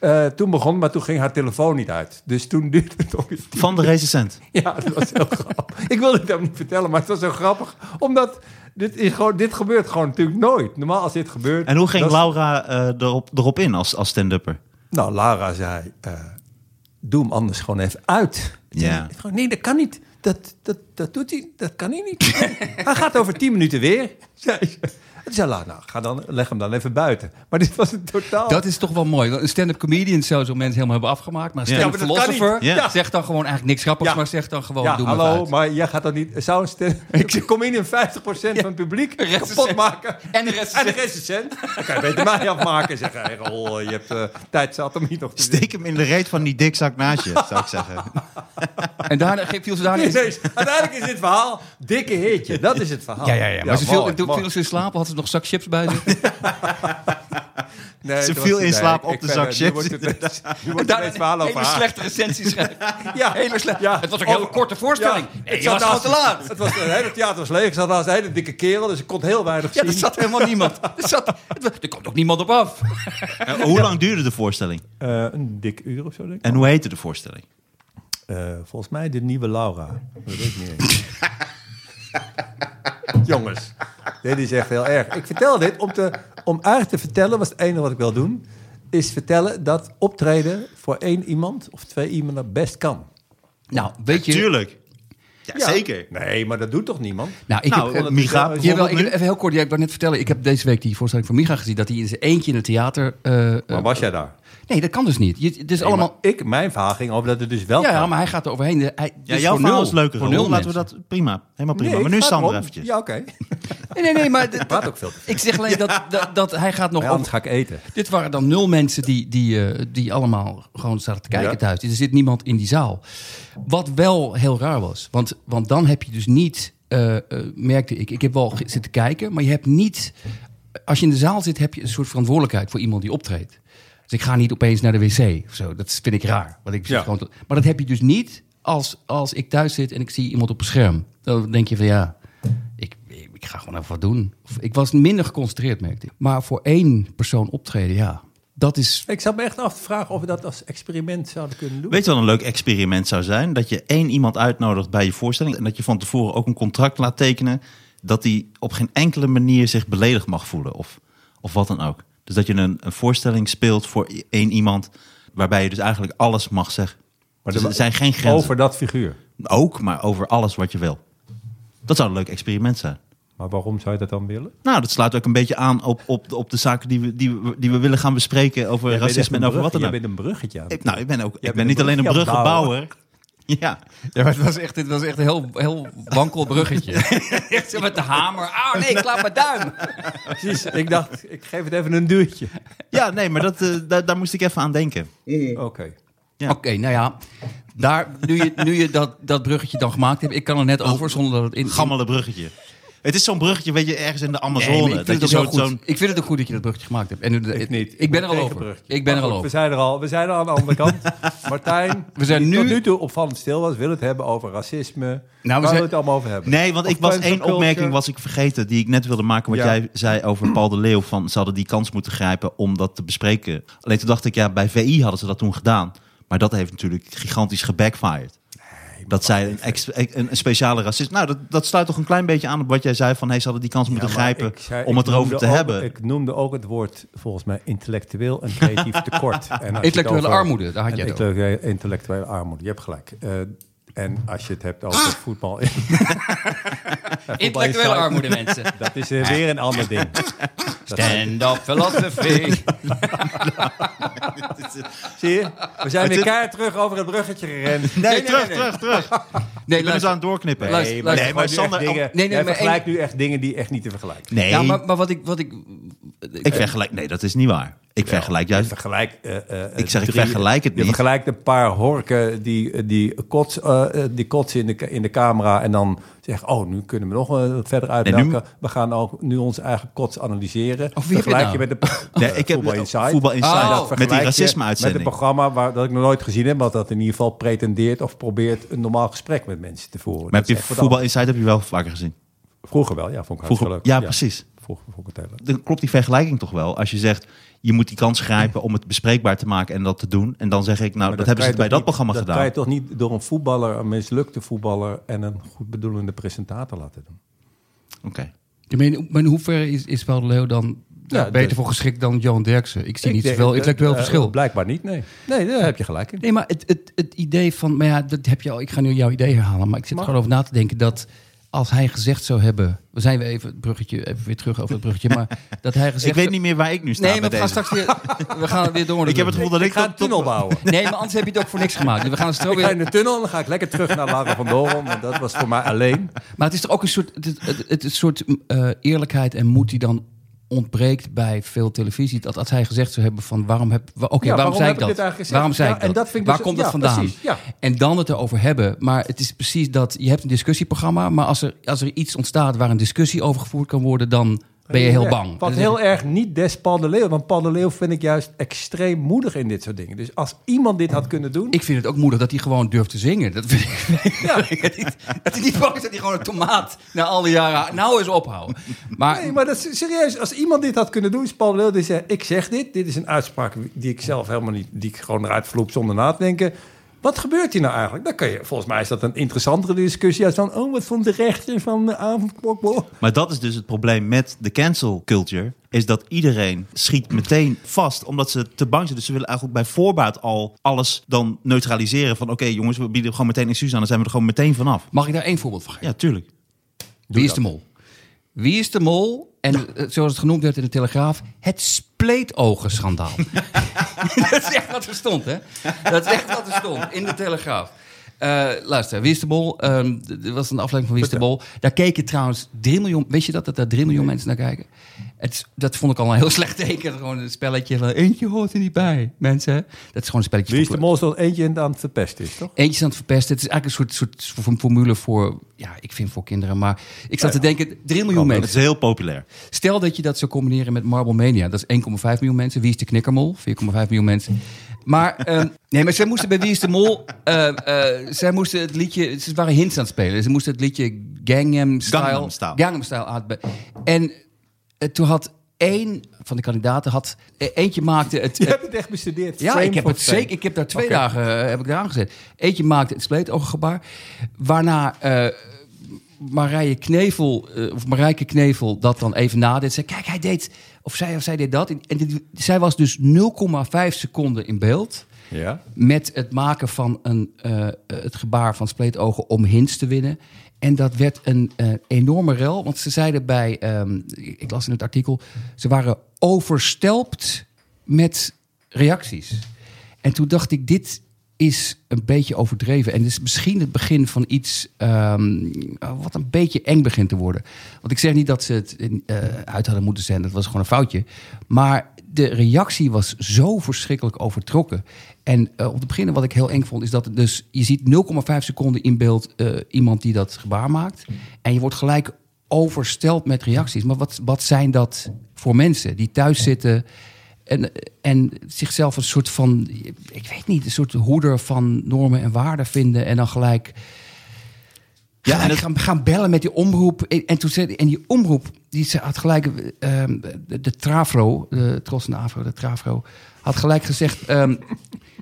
eh, toen begon, maar toen ging haar telefoon niet uit. Dus toen duurde het tien Van de recensent. Ja, dat was heel grappig. Ik wilde het hem niet vertellen, maar het was zo grappig. Omdat dit, is gewoon, dit gebeurt gewoon natuurlijk nooit. Normaal als dit gebeurt... En hoe ging dat Laura eh, erop, erop in als, als stand-upper? Nou, Lara zei, eh, doe hem anders gewoon even uit. Zei, Ja. nee, dat kan niet. Dat, dat, dat doet hij, dat kan hij niet. hij gaat over tien minuten weer, zei ze. En zei nou, ga dan, leg hem dan even buiten. Maar dit was een totaal... Dat is toch wel mooi. Een stand-up comedian zou zo mensen helemaal hebben afgemaakt. Maar een stand-up Ja, maar dat kan philosopher niet. Ja. zegt dan gewoon eigenlijk niks grappigs, Ja. maar zegt dan gewoon ja, doe maar hallo, maar jij gaat dan niet... Zou een kom in 50% van het publiek kapot maken. En de En recensent. de recensent. Dan kan je beter mij afmaken en zeggen... Hey, rol, je hebt eh, tijd zat om hier nog te Steek hem in de reet van die dikzak naast je, zou ik zeggen. En daarna viel ze daarna... Nee, nee, uiteindelijk is dit verhaal dikke hitje. Dat is het verhaal. Ja, ja, ja. Maar ze viel, mooi, toen mooi. viel ze in slaap, had ze nog zak chips bij zich. Nee, Ze viel in slaap nee, op ik de zak Nu chips, wordt het, inderdaad. nu wordt het Daarna ineens verhaal over hele haar. slechte recensies schrijven. Ja. Hele slecht. Ja. Het was ook een hele korte voorstelling. Ja. Nee, Het was te laat. Het, was, het hele theater was leeg. Ik zat naast een hele dikke kerel, dus ik kon heel weinig Ja, zien. er zat helemaal niemand. Er, zat, er komt ook niemand op af. En hoe lang duurde de voorstelling? Eh, een dik uur of zo, denk ik. En hoe heette de voorstelling? Eh, volgens mij de nieuwe Laura. Dat weet ik niet eens. Jongens, dit is echt heel erg. Ik vertel dit om, te, om eigenlijk te vertellen, was het enige wat ik wil doen, is vertellen dat optreden voor één iemand of twee iemanden best kan. Nou, weet je... Tuurlijk. Ja, Ja. zeker. Nee, maar dat doet toch niemand? Nou, ik Nou, heb... Jawel, ik, even heel kort. Ja, ik wou net vertellen. Ik heb deze week die voorstelling van Micha gezien. Dat hij in zijn eentje in het theater... eh, eh, Maar was jij daar? Nee, dat kan dus niet. Je, het is allemaal... Nee, ik, mijn verhaal ging over dat het dus wel Ja, ja, kan. maar hij gaat er overheen. Hij, Ja, dus jouw voor verhaal nul. is leuker. Voor nul Laten we dat prima. Helemaal prima. Nee, maar nu Sander eventjes. Ja, oké. Nee, nee, nee, maar... praat ook veel ik zeg alleen dat, dat, dat hij gaat nog Ja, anders ga ik eten. Dit waren dan nul mensen die, die, eh, die allemaal gewoon zaten te kijken Ja. thuis. Er zit niemand in die zaal. Wat wel heel raar was. Want, want dan heb je dus niet, eh, eh, merkte ik, ik heb wel zitten kijken, maar je hebt niet, als je in de zaal zit, heb je een soort verantwoordelijkheid voor iemand die optreedt. Dus ik ga niet opeens naar de wc of zo. Dat vind ik raar. Want ik Ja. gewoon te- maar dat heb je dus niet als, als ik thuis zit en ik zie iemand op een scherm. Dan denk je van ja, ik, ik ga gewoon even wat doen. Of, ik was minder geconcentreerd, merkte ik. Maar voor één persoon optreden, ja, dat is... Ik zat me echt af te vragen of we dat als experiment zouden kunnen doen. Weet je wat een leuk experiment zou zijn? Dat je één iemand uitnodigt bij je voorstelling... en dat je van tevoren ook een contract laat tekenen... dat die op geen enkele manier zich beledigd mag voelen. Of, of wat dan ook. Dus dat je een, een voorstelling speelt voor één iemand... waarbij je dus eigenlijk alles mag zeggen. Maar er er zijn geen grenzen. Over dat figuur. Ook, maar over alles wat je wil. Dat zou een leuk experiment zijn. Maar waarom zou je dat dan willen? Nou, dat sluit ook een beetje aan op, op, op de zaken die we, die, we, die we willen gaan bespreken... over racisme en over wat dan Je ook. bent een bruggetje aan. Ik, nou, ik ben, ook, ik ben niet alleen een bruggenbouwer. Ja, Ja, maar het was echt, het was echt een heel, heel wankel bruggetje. Echt zo met de hamer. Ah, nee, ik laat mijn duim. Precies. Ik dacht, ik geef het even een duwtje. ja nee, maar dat, eh, daar, daar moest ik even aan denken. Oké. Ja. Oké, nou ja. Daar, nu je, nu je dat, dat bruggetje dan gemaakt hebt, ik kan er net over zonder dat het in... Gammele bruggetje. Het is zo'n bruggetje, weet je, ergens in de Amazone. ik, vind dat het je ook zo, wel goed. zo'n... ik vind het ook goed dat je dat bruggetje gemaakt hebt. En, nu- Ik niet. Ik ben er al over. bruggetje. Ik ben er al goed, over. We zijn er al. We zijn er aan de andere kant. Martijn, We zijn die nu- tot nu toe opvallend stil was, wil het hebben over racisme. Nou, we Waar zijn- we het allemaal over hebben? Nee, want Of ik was één opmerking was ik vergeten die ik net wilde maken. Wat Ja. jij zei over Paul de Leeuw. Van ze hadden die kans moeten grijpen om dat te bespreken. Alleen toen dacht ik, ja, bij VI hadden ze dat toen gedaan. Maar dat heeft natuurlijk gigantisch gebackfired. Dat zij een, ex- een, een speciale racist. Nou, dat, dat sluit toch een klein beetje aan op wat jij zei van hey, ze hadden die kans moeten Ja, grijpen ik zei- om het erover te ook- hebben. Ik noemde ook het woord, volgens mij, intellectueel en creatief tekort. En je Intellectuele over- armoede, daar had jij het intellectuele, intellectuele armoede, je hebt gelijk. Eh, En als je het hebt over voetbal... Intellectuele armoede, mensen. dat is weer een ander ding. Stand up philosophy. Zie je? We zijn weer keihard terug over het bruggetje gerend. Nee, nee, terug, nee. terug, terug. Nee, Ik ben dus luister. aan het doorknippen. Luister, Nee, luister. Nee, maar Sander, dingen, Nee, nee, jij maar vergelijkt nu echt dingen die echt niet te vergelijken. Nee, Ja, maar, maar wat ik... Wat ik ik vergelijk... Nee, dat is niet waar. Ik vergelijk Je juist... vergelijkt, eh, eh, Ik zeg, ik vergelijk het Je niet. vergelijkt een paar horken die, die, kots, eh, eh, die kotsen in de, in de camera en dan zeggen, oh, nu kunnen we nog eh, verder uitmelken. We gaan ook nu onze eigen kots analyseren. Oh, wie heb je Vergelijk nou? je met de Nee, ik heb Voetbal Inside. Voetbal Inside Oh. Dat met die vergelijk je racisme-uitzending. Met een programma waar, dat ik nog nooit gezien heb, maar dat in ieder geval pretendeert of probeert een normaal gesprek met mensen te voeren. Maar Dat heb je wat Voetbal. Inside heb je wel vaker gezien? Vroeger wel, ja, vond ik Vroeger, hartstikke ja, leuk. precies. Ik. Dan klopt die vergelijking toch wel. Als je zegt, je moet die kans grijpen om het bespreekbaar te maken en dat te doen. En dan zeg ik, nou, dat, hebben ze bij dat niet- programma dat gedaan. kan je toch niet door een voetballer, een mislukte voetballer en een goed bedoelende presentator laten doen. Oké. Maar in, maar in hoeverre is, is de Leeuw dan Ja, beter dus- voor geschikt dan Johan Derksen? Ik zie Ik niet denk- zoveel intellectueel eh, verschil. Blijkbaar niet, nee. Nee, daar heb je gelijk in. Nee, maar het, het, het idee van, maar ja, dat heb je al. Ik ga nu jouw idee herhalen, maar ik zit Mag. gewoon over na te denken dat als hij gezegd zou hebben, we zijn weer even het bruggetje, even weer terug over het bruggetje, maar dat hij gezegd. Ik weet niet meer waar ik nu sta Nee, maar bij we gaan deze. straks weer, we gaan weer door. Ik heb het gevoel dat Ik ik... ga een tunnel bouwen. Nee, maar anders heb je het ook voor niks gemaakt. We gaan straks ga weer. in de tunnel en dan ga ik lekker terug naar Lara van Doren, want dat was voor mij alleen. Maar het is toch ook een soort, het, het, het, het- een soort eh, eerlijkheid en moed die dan ontbreekt bij veel televisie. Dat als hij gezegd zou hebben van waarom heb, oké, Ja, waarom, waarom zei ik dat? waarom zei Ja, ik dat? en dat vind ik Waar dus- komt dat vandaan? En dan het erover hebben. Maar het is precies dat je hebt een discussieprogramma, maar als er, als er iets ontstaat waar een discussie over gevoerd kan worden, dan ben je heel bang. Wat heel erg niet des Paul de Leeuw. Want Paul de Leeuw vind ik juist extreem moedig in dit soort dingen. Dus als iemand dit had kunnen doen... Ik vind het ook moedig dat hij gewoon durft te zingen. Dat vind ik, Ja. dat hij niet bang is dat hij gewoon een tomaat na al die jaren... Nou eens ophouden. Maar, Nee, maar dat is serieus. Als iemand dit had kunnen doen, is Paul de Leeuw die zegt: Ik zeg dit. Dit is een uitspraak die ik zelf helemaal niet, die ik gewoon eruit vloep zonder na te denken. Wat gebeurt hier nou eigenlijk? Dan kan je, volgens mij is dat een interessantere discussie als van: Oh, wat vond de rechter van de? Maar dat is dus het probleem met de cancel culture. Is dat iedereen schiet meteen vast. Omdat ze te bang zijn. Dus ze willen eigenlijk bij voorbaat al alles dan neutraliseren. Van oké jongens, we bieden gewoon meteen excuus aan. Dan zijn we er gewoon meteen vanaf. mag ik daar één voorbeeld van geven? Ja, tuurlijk. Wie is de mol? Wie is de mol? En eh, zoals het genoemd werd in de Telegraaf, het spleetogenschandaal. dat is echt wat er stond, hè? Dat is echt wat er stond in de Telegraaf. Eh, luister, Wie is de Mol? d- er was een aflevering van Wie is de Mol. Daar keken trouwens 3 miljoen... Weet je dat, dat daar 3 miljoen mensen naar kijken? Het, dat vond ik al een heel slecht teken. Gewoon een spelletje van... Eentje hoort er niet bij, mensen. Dat is gewoon een spelletje Wie is de mol dat eentje aan het verpesten is, toch? Eentje aan het verpesten. Het is eigenlijk een soort, soort formule voor... Ja, ik vind voor kinderen. Maar ik zat te denken, 3 miljoen mensen. is heel populair. Stel dat je dat zou combineren met Marble Mania. Dat is 1,5 miljoen mensen. Wie is de knikkermol? 4,5 miljoen mensen. Maar, ehm, nee, maar zij moesten bij Wie is de Mol... eh, eh, zij moesten het liedje... Ze waren hints aan het spelen. Ze moesten het liedje Gangnam Style... Gangnam Style. Gangnam Style En eh, toen had één van de kandidaten... Had, eh, eentje maakte het... Je hebt het echt bestudeerd. ja, ik heb het frame. zeker. Ik heb daar twee dagen heb ik daar aangezet. Eentje maakte het spleetogengebaar. Waarna eh Marije Knevel, eh, of Marijke Knevel, dat dan even nadeed. Zei, kijk, hij deed, of zij, of zij deed dat. En, en dit- zij was dus 0,5 seconden in beeld Ja. met het maken van een, eh, het gebaar van spleetogen om hints te winnen. En dat werd een eh, enorme rel. Want ze zeiden bij, ehm, ik las in het artikel, ze waren overstelpt met reacties. En toen dacht ik, dit is een beetje overdreven. En is misschien het begin van iets ehm, wat een beetje eng begint te worden. Want ik zeg niet dat ze het eh, uit hadden moeten zenden. Dat was gewoon een foutje. Maar de reactie was zo verschrikkelijk overtrokken. En eh, om te beginnen, wat ik heel eng vond, is dat het dus je ziet 0,5 seconden in beeld eh, iemand die dat gebaar maakt. En je wordt gelijk oversteld met reacties. Maar wat, wat zijn dat voor mensen die thuis zitten en, en zichzelf een soort van, ik weet niet, een soort hoeder van normen en waarden vinden en dan gelijk. Ja, en gaan, gaan bellen met die omroep. En, en toen zei, en die omroep, die ze had gelijk, ehm, de, de Travro, de Tros en de Avro, de Travro, had gelijk gezegd, ehm,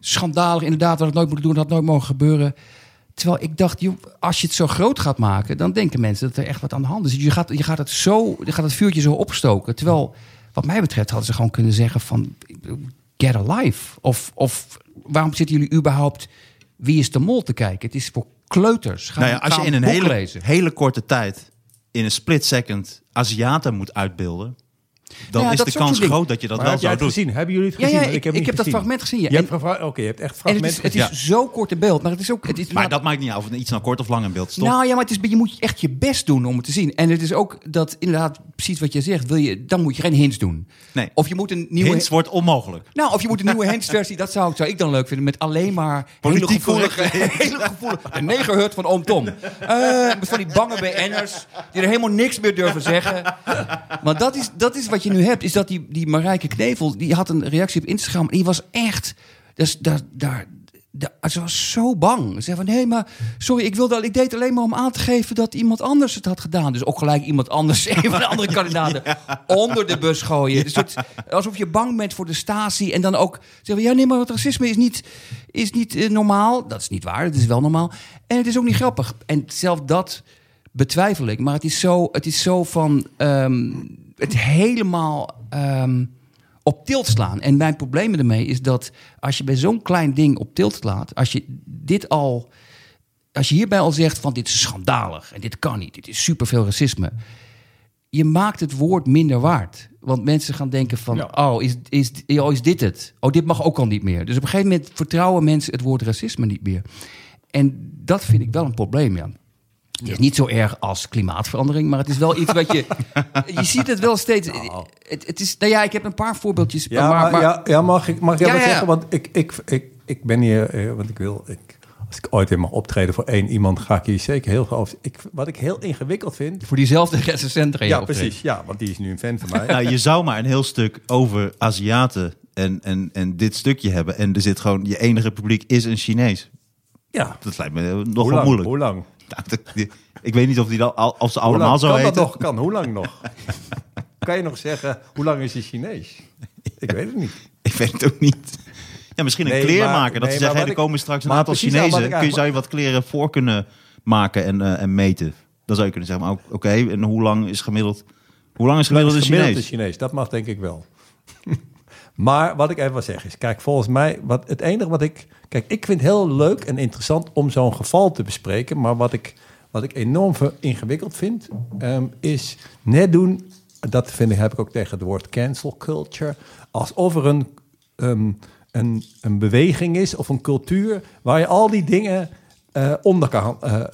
schandalig inderdaad, wat het nooit moeten doen, dat had nooit mogen gebeuren. Terwijl ik dacht, joh, als je het zo groot gaat maken, dan denken mensen dat er echt wat aan de hand is. Je gaat, je gaat, het, zo, je gaat het vuurtje zo opstoken. Terwijl, wat mij betreft, hadden ze gewoon kunnen zeggen van, get a life. Of, of waarom zitten jullie überhaupt Wie is de Mol te kijken? Het is voor kleuters gaan, Nou ja, als je in een hele, hele korte tijd, in een split second, Aziaten moet uitbeelden, dan Ja, is dat de kans groot dat je dat Maar wel heb jij zo het doet. gezien? Hebben jullie het Ja, gezien? ja, Want ik, heb ik heb dat fragment gezien. Ja. Je hebt Oké, je hebt echt en het is, het is zo kort in beeld, maar het is ook... Het is, Maar dat maakt niet uit of het iets nou kort of lang in beeld stond. Nou ja, maar het is, je moet echt je best doen om het te zien. En het is ook dat, inderdaad, precies wat je zegt, wil je, dan moet je geen hints doen. Nee. Of je moet een nieuwe... Hints wordt onmogelijk. Nou, of je moet een nieuwe hints-versie, dat zou, zou ik dan leuk vinden, met alleen maar Politiek hele gevoelige, hele gevoelige... De negerhut van oom Tom. Eh, met van die bange BN'ers die er helemaal niks meer durven zeggen. Want dat is, dat is wat je nu hebt, is dat die, die Marijke Knevel, die had een reactie op Instagram en die was echt... Dus daar, daar, daar, ze was zo bang. Ze zei van, nee, maar sorry, ik, wilde, ik deed alleen maar om aan te geven dat iemand anders het had gedaan. Dus ook gelijk iemand anders, een van de andere kandidaten, onder de bus gooien. Dus het, alsof je bang bent voor de statie en dan ook zeggen, ja, nee, maar het racisme is niet, is niet eh, normaal. Dat is niet waar, het is wel normaal. En het is ook niet grappig. En zelf dat betwijfel ik. Maar het is zo, het is zo van ehm, het helemaal ehm, op tilt slaan. En mijn probleem ermee is dat als je bij zo'n klein ding op tilt slaat, als je dit al, als je hierbij al zegt van dit is schandalig en dit kan niet, dit is superveel racisme. Je maakt het woord minder waard. Want mensen gaan denken van, Ja. oh, is, is, oh, is dit het? Oh, dit mag ook al niet meer. Dus op een gegeven moment vertrouwen mensen het woord racisme niet meer. En dat vind ik wel een probleem, ja. Het is niet zo erg als klimaatverandering, maar het is wel iets wat je... je ziet het wel steeds... Het, het is, nou ja, ik heb een paar voorbeeldjes. Ja, maar, maar, maar- ja, ja, mag ik, mag ik Ja, wat zeggen? Want ik, ik, ik, ik ben hier, eh, want ik wil, ik, als ik ooit weer mag optreden voor één iemand, ga ik hier zeker heel graag. Ik, wat ik heel ingewikkeld vind. Voor diezelfde recensent Ja, optreden. precies. Ja, want die is nu een fan van mij. Nou, je zou maar een heel stuk over Aziaten en, en, en dit stukje hebben. En er zit gewoon, je enige publiek is een Chinees. Ja, Dat lijkt me hoe lang? moeilijk. Hoe lang? Ik weet niet of, die dan, of ze allemaal lang zo kan heten. dat nog? Kan, hoe lang nog? kan je nog zeggen, hoe lang is hij Chinees? Ik weet het niet. Ik weet het ook niet. Ja, misschien een Nee, kleermaker. maar- dat nee, ze zeggen, hey, er komen straks een aantal Chinezen. Kun je, zou je wat kleren voor kunnen maken en, eh, en meten? Dan zou je kunnen zeggen, ook- oké, en hoe lang is gemiddeld... Hoe lang is gemiddeld een Chinees? Chinees, dat mag denk ik wel. maar wat ik even wil zeggen is, kijk, volgens mij, wat, het enige wat ik... Kijk, ik vind het heel leuk en interessant om zo'n geval te bespreken. Maar wat ik, wat ik enorm ingewikkeld vind, ehm, is net doen... Dat vind ik, heb ik ook tegen het woord cancel culture. Alsof er een, ehm, een, een beweging is of een cultuur... waar je al die dingen eh, onder kan, eh,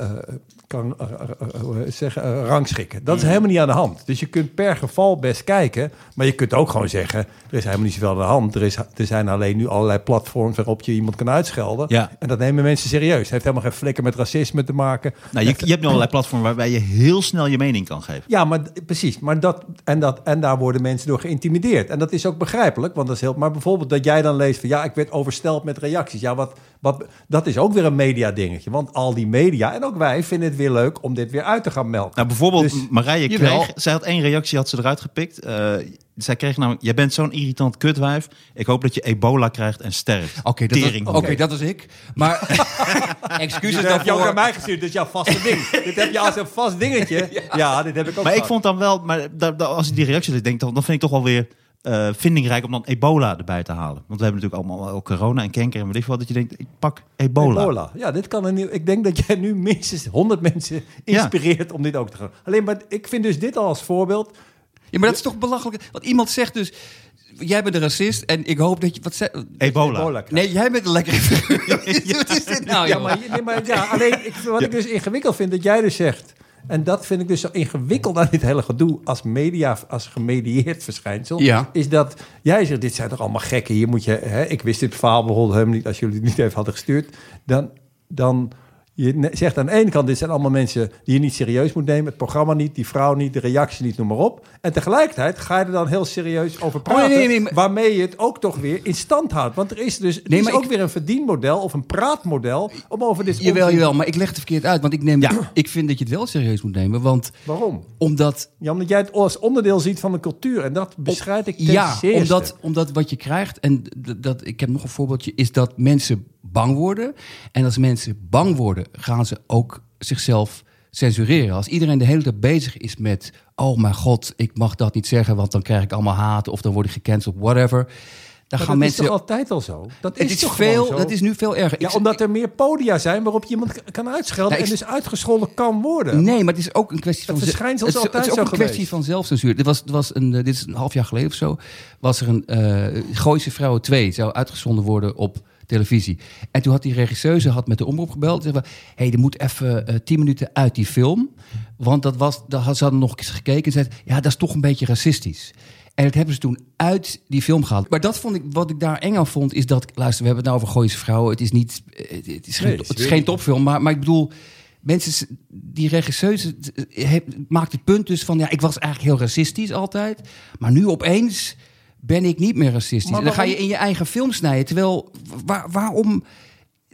kan eh, eh, eh, zeggen, rangschikken. Dat is helemaal niet aan de hand. Dus je kunt per geval best kijken, maar je kunt ook gewoon zeggen: er is helemaal niet zoveel aan de hand. Er, is, er zijn alleen nu allerlei platforms waarop je iemand kan uitschelden. Ja. En dat nemen mensen serieus. Het heeft helemaal geen flikker met racisme te maken. Nou, je, je hebt nu allerlei platformen waarbij je heel snel je mening kan geven. Ja, maar precies. Maar dat, en, dat, en daar worden mensen door geïntimideerd. En dat is ook begrijpelijk, want dat is heel. Maar bijvoorbeeld dat jij dan leest van ja, ik werd oversteld met reacties. Ja, wat, wat, dat is ook weer een media dingetje. Want al die media en ook wij vinden het weer leuk om dit weer uit te gaan melken. Nou, bijvoorbeeld Dus- Marije Jawel. kreeg... Zij had één reactie, had ze eruit gepikt. Eh, zij kreeg namelijk... Jij bent zo'n irritant kutwijf. Ik hoop dat je ebola krijgt en sterft. Oké, dat, was- Tering. oké, dat was ik. Maar excuses Dit heb je ook daarvoor. aan mij gestuurd, dit is jouw vaste ding. dit heb je als een vast dingetje. Ja, dit heb ik ook Maar ik vond dan wel... Maar als ik die reactie denk dan, dan vind ik toch wel weer... eh, vindingrijk om dan ebola erbij te halen. Want we hebben natuurlijk allemaal wel corona en kanker en weet ik wat. Dat je denkt, ik pak ebola. Ebola. Ja, dit kan een nieuw. Ik denk dat jij nu minstens 100 mensen inspireert om dit ook te gaan. Alleen maar ik vind dus dit al als voorbeeld. Ja, maar dat is toch belachelijk? Want iemand zegt dus, jij bent een racist en ik hoop dat je... Wat ze, Ebola. Nee, jij bent een lekkere figuur. Wat is dit nou, Ja, maar, nee, maar ja, alleen ik, wat ik dus ingewikkeld vind dat jij dus zegt. En dat vind ik dus zo ingewikkeld aan dit hele gedoe als media, als gemedieerd verschijnsel. Ja. Is dat jij zegt, dit zijn toch allemaal gekken. Hier moet je, hè, ik wist dit verhaal bijvoorbeeld helemaal niet als jullie het niet even hadden gestuurd. Dan, dan je zegt aan de ene kant, dit zijn allemaal mensen die je niet serieus moet nemen. Het programma niet, die vrouw niet, de reactie niet, noem maar op. En tegelijkertijd ga je er dan heel serieus over praten. Oh, nee, nee, nee, maar- Waarmee je het ook toch weer in stand houdt. Want er is dus er is ook ik- weer een verdienmodel of een praatmodel om over dit Jawel, onzin- jawel, maar ik leg het verkeerd uit. Want ik, neem, ik vind dat je het wel serieus moet nemen. Want Waarom? omdat Ja, omdat jij het als onderdeel ziet van de cultuur. En dat beschrijf ik ten Ja, zeerste. omdat, omdat wat je krijgt, en dat, ik heb nog een voorbeeldje, is dat mensen bang worden. En als mensen bang worden, gaan ze ook zichzelf censureren. Als iedereen de hele tijd bezig is met, oh mijn god, ik mag dat niet zeggen, want dan krijg ik allemaal haat of dan word ik gecanceld, whatever. Maar gaan dat mensen. is toch altijd al zo? Dat is, is toch veel, zo? dat is nu veel erger. Ja, Ik- omdat er meer podia zijn waarop je iemand kan uitschelden Ja, ik- en dus uitgescholden kan worden. Nee, maar het is ook een kwestie Het van... verschijnsel is het, altijd het is ook zo een kwestie van zelfcensuur. Dit was, was een, eh, dit is een half jaar geleden of zo. Was er een eh Gooise Vrouwen 2 zou uitgezonden worden op televisie. En toen had die regisseuse had met de omroep gebeld. En zei, hey, er moet even eh, tien minuten uit die film. Want dat was, dat had, ze hadden nog eens gekeken en zei, ja, dat is toch een beetje racistisch. En dat hebben ze toen uit die film gehaald. Maar dat vond ik, wat ik daar eng aan vond, is dat, luister, we hebben het nou over Gooise Vrouwen. Het is niet, het is geen, Nee, het is geen topfilm, maar, maar ik bedoel, mensen, die regisseuse maakt het punt dus van, ja, ik was eigenlijk heel racistisch altijd, maar nu opeens ben ik niet meer racistisch. En dan ga je in je eigen film snijden, terwijl, waar, waarom...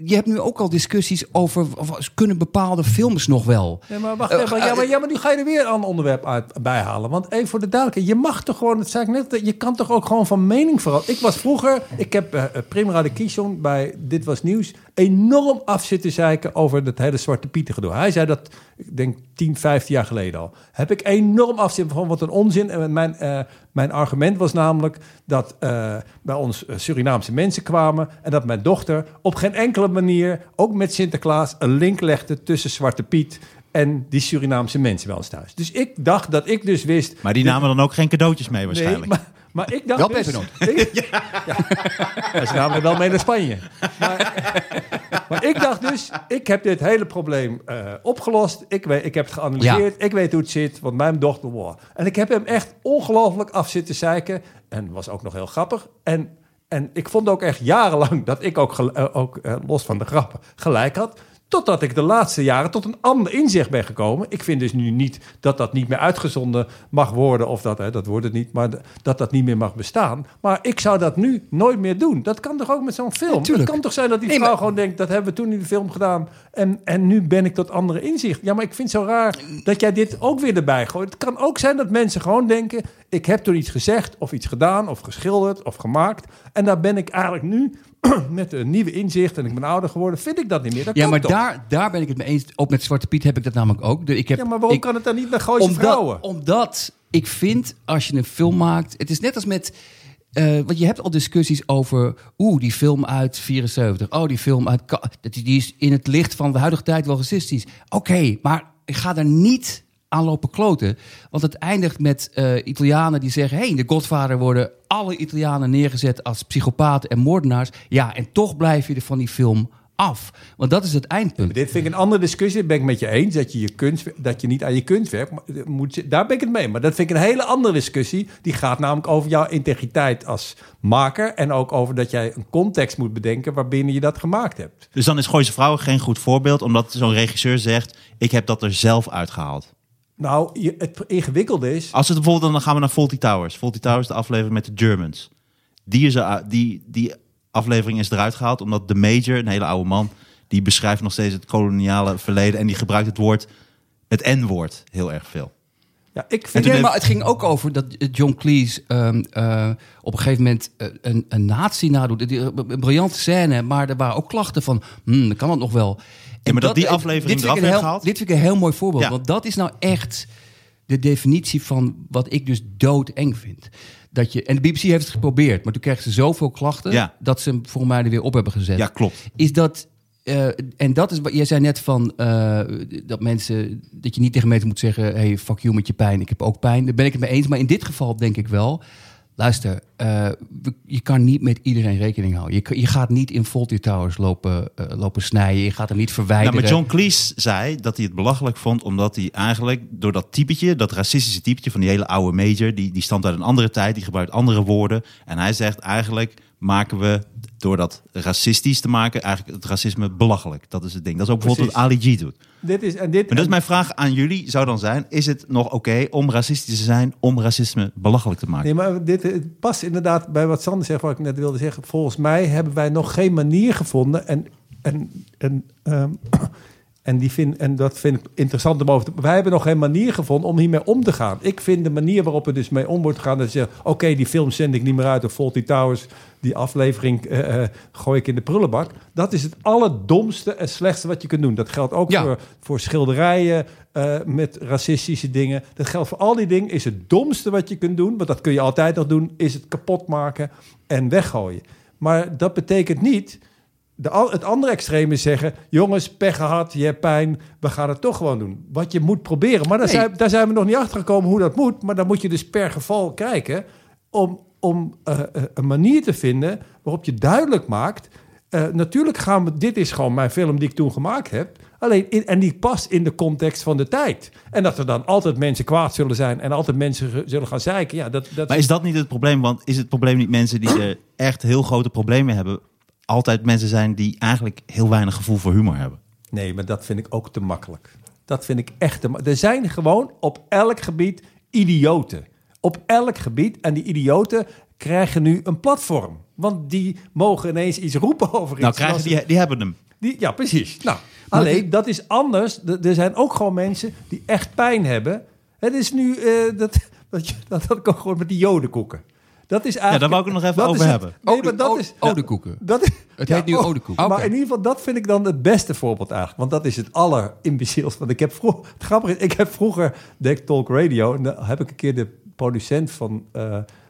Je hebt nu ook al discussies over, kunnen bepaalde films nog wel? Nee, maar wacht Eh, even. Ja, maar, ja, maar nu ga je er weer een onderwerp uit, bij halen. Want even voor de duidelijkheid. Je mag toch gewoon, dat zei ik net, je kan toch ook gewoon van mening veranderen. Ik was vroeger, ik heb eh Prim Radikation bij Dit Was Nieuws enorm af zitten zeiken over dat hele Zwarte Pieten gedoe. Hij zei dat, ik denk 10, 15 jaar geleden al. Heb ik enorm afzitten van wat een onzin. En mijn, eh, mijn argument was namelijk dat eh, bij ons eh, Surinaamse mensen kwamen... en dat mijn dochter op geen enkele manier, ook met Sinterklaas... een link legde tussen Zwarte Piet en die Surinaamse mensen bij ons thuis. Dus ik dacht dat ik dus wist... Maar die namen dan ook geen cadeautjes mee waarschijnlijk. Nee, maar, maar ik dacht Wel dus... Ik- Ja. Ze namen er wel mee naar Spanje. Maar, maar ik dacht dus, ik heb dit hele probleem eh, opgelost. Ik, weet, ik heb het geanalyseerd. Ik weet hoe het zit. Want mijn dochter... Wow. En ik heb hem echt ongelooflijk af zitten zeiken. En was ook nog heel grappig. En, en ik vond ook echt jarenlang dat ik ook, eh, ook eh, los van de grappen, gelijk had. Totdat ik de laatste jaren tot een ander inzicht ben gekomen. Ik vind dus nu niet dat dat niet meer uitgezonden mag worden. Of dat, hè, dat wordt het niet, maar dat dat niet meer mag bestaan. Maar ik zou dat nu nooit meer doen. Dat kan toch ook met zo'n film? het kan toch zijn dat die Nee, vrouw maar- gewoon denkt... dat hebben we toen in de film gedaan. En, en nu ben ik tot andere inzicht. Ja, maar ik vind het zo raar dat jij dit ook weer erbij gooit. Het kan ook zijn dat mensen gewoon denken... ik heb toen iets gezegd of iets gedaan of geschilderd of gemaakt. En daar ben ik eigenlijk nu... met een nieuwe inzicht en ik ben ouder geworden, vind ik dat niet meer. Dat Ja, maar toch? daar, daar ben ik het mee eens. Ook met Zwarte Piet heb ik dat namelijk ook. Ik heb, Ja, maar waarom ik, kan het dan niet bij Gooise vrouwen? omdat, omdat ik vind, als je een film maakt... Het is net als met... eh, want je hebt al discussies over... Oeh, die film uit 74. Oh, die film uit... Die die is in het licht van de huidige tijd wel racistisch. Oké, maar ik ga daar niet aan lopen kloten. Want het eindigt met eh, Italianen die zeggen... hey, in de Godfather worden alle Italianen neergezet als psychopaten en moordenaars. Ja, en toch blijf je er van die film af. Want dat is het eindpunt. Dit vind ik een andere discussie. Dat ben ik met je eens. Dat je, je kunst, dat je niet aan je kunstwerk moet. Daar ben ik het mee. Maar dat vind ik een hele andere discussie. Die gaat namelijk over jouw integriteit als maker. En ook over dat jij een context moet bedenken waarbinnen je dat gemaakt hebt. Dus dan is Gooise Vrouwen geen goed voorbeeld, omdat zo'n regisseur zegt: Ik heb dat er zelf uitgehaald. Nou, je, het ingewikkelde is. Als het bijvoorbeeld, dan gaan we naar Faulty Towers. Faulty Towers, de aflevering met de Germans. Die, is die, die aflevering is eruit gehaald omdat de Major, een hele oude man, die beschrijft nog steeds het koloniale verleden en die gebruikt het woord, het N-woord, heel erg veel. Ja, ik vind. Nee, maar het ging ook over dat eh, John Cleese ehm, eh, op een gegeven moment eh, een, een nazi nadoet. Een briljante scène, maar er waren ook klachten van, hmm, dan kan het nog wel. En maar dat die aflevering eraf werd gehaald? Dit vind ik een heel mooi voorbeeld, Ja. want dat is nou echt de definitie van wat ik dus doodeng vind. Dat je, en de BBC heeft het geprobeerd, maar toen kregen ze zoveel klachten Ja. dat ze hem voor mij er weer op hebben gezet Ja, klopt. is dat. Eh, en dat is wat jij zei net van eh, dat mensen dat je niet tegen mensen moet zeggen: hey, fuck you met je pijn, ik heb ook pijn. Daar ben ik het mee eens. Maar in dit geval denk ik wel. Luister, eh, je kan niet met iedereen rekening houden. Je, je gaat niet in Faulty Towers lopen, lopen snijden. Je gaat hem niet Nou, verwijderen. maar John Cleese zei dat hij het belachelijk vond, omdat hij eigenlijk door dat typetje, dat racistische typetje van die hele oude major, die, die stamt uit een andere tijd, die gebruikt andere woorden. En hij zegt eigenlijk maken we, door dat racistisch te maken, eigenlijk het racisme belachelijk. Dat is het ding. Dat is ook bijvoorbeeld wat Ali G doet. Dit is, en dit, Maar dus mijn vraag aan jullie zou dan zijn, is het nog oké om racistisch te zijn, om racisme belachelijk te maken? Nee, maar dit past inderdaad bij wat Sander zegt, wat ik net wilde zeggen. Volgens mij hebben wij nog geen manier gevonden. En, en, en ehm, En, die vind, en dat vind ik interessant om over te... Wij hebben nog geen manier gevonden om hiermee om te gaan. Ik vind de manier waarop er dus mee om wordt gegaan... dat je zegt, oké, die film zend ik niet meer uit... of Faulty Towers, die aflevering eh, eh, gooi ik in de prullenbak. Dat is het allerdomste en slechtste wat je kunt doen. Dat geldt ook Ja. voor, voor schilderijen eh, met racistische dingen. Dat geldt voor al die dingen. Is het domste wat je kunt doen... want dat kun je altijd nog doen... is het kapot maken en weggooien. Maar dat betekent niet... De, het andere extreem is zeggen: jongens, pech gehad, je hebt pijn, we gaan het toch gewoon doen. Wat je moet proberen. Maar daar, Nee. zijn, daar zijn we nog niet achter gekomen hoe dat moet. Maar dan moet je dus per geval kijken om, om eh, eh, een manier te vinden waarop je duidelijk maakt. eh, natuurlijk gaan we, dit is gewoon mijn film die ik toen gemaakt heb. Alleen in, en die past in de context van de tijd. En dat er dan altijd mensen kwaad zullen zijn en altijd mensen zullen gaan zeiken. Ja, dat, dat Maar is dat niet het probleem? Want is het probleem niet mensen die er echt heel grote problemen hebben... altijd mensen zijn die eigenlijk heel weinig gevoel voor humor hebben? Nee, maar dat vind ik ook te makkelijk. Dat vind ik echt te ma- Er zijn gewoon op elk gebied idioten. Op elk gebied. En die idioten krijgen nu een platform. Want die mogen ineens iets roepen over iets. Nou, krijgen die, die hebben hem. die ja, precies. Nou, alleen, dat is anders. Er zijn ook gewoon mensen die echt pijn hebben. Het is nu... eh, dat, dat, dat ik ook gewoon met die jodenkoeken. Dat is eigenlijk... daar wou ik het nog even dat over is hebben. Nee, Ode- maar dat is... odekoeken. Dat is, Het heet nu oh, odekoek. Maar in ieder geval, dat vind ik dan het beste voorbeeld eigenlijk. Want dat is het allerimbeciels. Want ik heb vroeger... Het grappige is, ik heb vroeger... Deed ik Talk Radio. En dan heb ik een keer de producent van... eh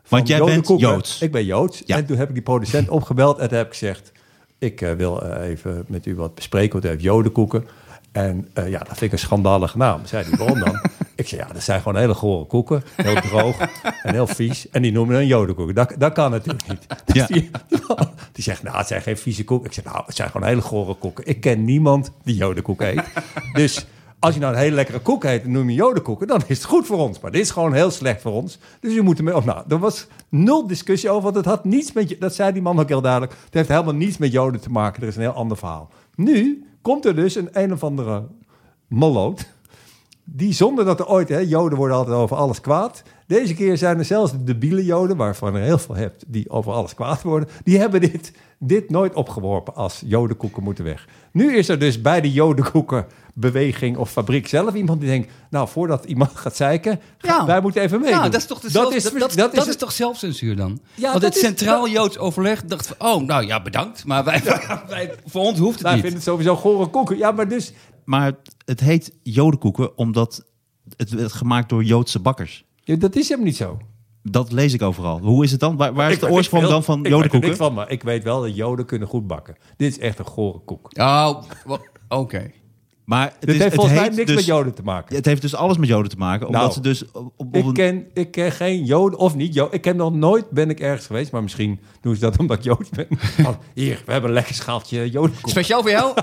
van Want jij Jode bent Koeken- Joods. Ik ben Joods. Ja. En toen heb ik die producent opgebeld. En toen heb ik gezegd... Ik eh, wil eh, even met u wat bespreken. Want u heeft jodenkoeken. En eh, ja, dat vind ik een schandalige naam. Zei hij, waarom dan? ik zei, ja, dat zijn gewoon hele gore koeken. Heel droog en heel vies. En die noemen een jodenkoeken. Dat, dat kan natuurlijk niet. Dus Ja. die, die zegt, nou, het zijn geen vieze koeken. Ik zeg, nou, het zijn gewoon hele gore koeken. Ik ken niemand die jodenkoek eet. dus als je nou een hele lekkere koek eet en noem je jodenkoeken... dan is het goed voor ons. Maar dit is gewoon heel slecht voor ons. Dus je moet ermee... Of, nou, er was nul discussie over, want het had niets met... je- Dat zei die man ook heel duidelijk. Het heeft helemaal niets met joden te maken. Er is een heel ander verhaal. Nu komt er dus een een of andere malloot... Die zonder dat er ooit, hè, joden worden altijd over alles kwaad. Deze keer zijn er zelfs de debiele joden, waarvan er heel veel hebt, die over alles kwaad worden. Die hebben dit, dit nooit opgeworpen als jodenkoeken moeten weg. Nu is er dus bij de jodenkoekenbeweging of fabriek zelf iemand die denkt, nou voordat iemand gaat zeiken, Ja. wij moeten even. Ja, dat is toch, de zelf- is, dat, dat, dat dat is, is toch zelfcensuur dan? Ja, Want het is- Centraal dat- Joods Overleg dacht van... oh, nou ja, bedankt. Maar wij, wij, voor ons hoeft het wij niet. vinden het sowieso gore koeken. Ja, maar dus, Maar het, heet jodenkoeken omdat het werd gemaakt door Joodse bakkers. ja, dat is hem niet zo. Dat lees ik overal. Hoe is het dan? Waar, waar is Ik de weet oorsprong dan van ik weet er jodenkoeken? niks van, maar ik weet wel dat joden kunnen goed bakken. Dit is echt een gore koek. Oh, oké. Maar het, Dit is, heeft volgens mij niks dus- met joden te maken. Het heeft dus alles met joden te maken. Omdat Nou, ze dus op, op Ik een- ken, ik ken geen Joden, of niet Joden. Ik ken nog nooit, ben ik ergens geweest, maar misschien doen ze dat omdat ik Joods ben. Oh, hier, we hebben een lekker schaaltje Jodenkoek. Speciaal voor jou?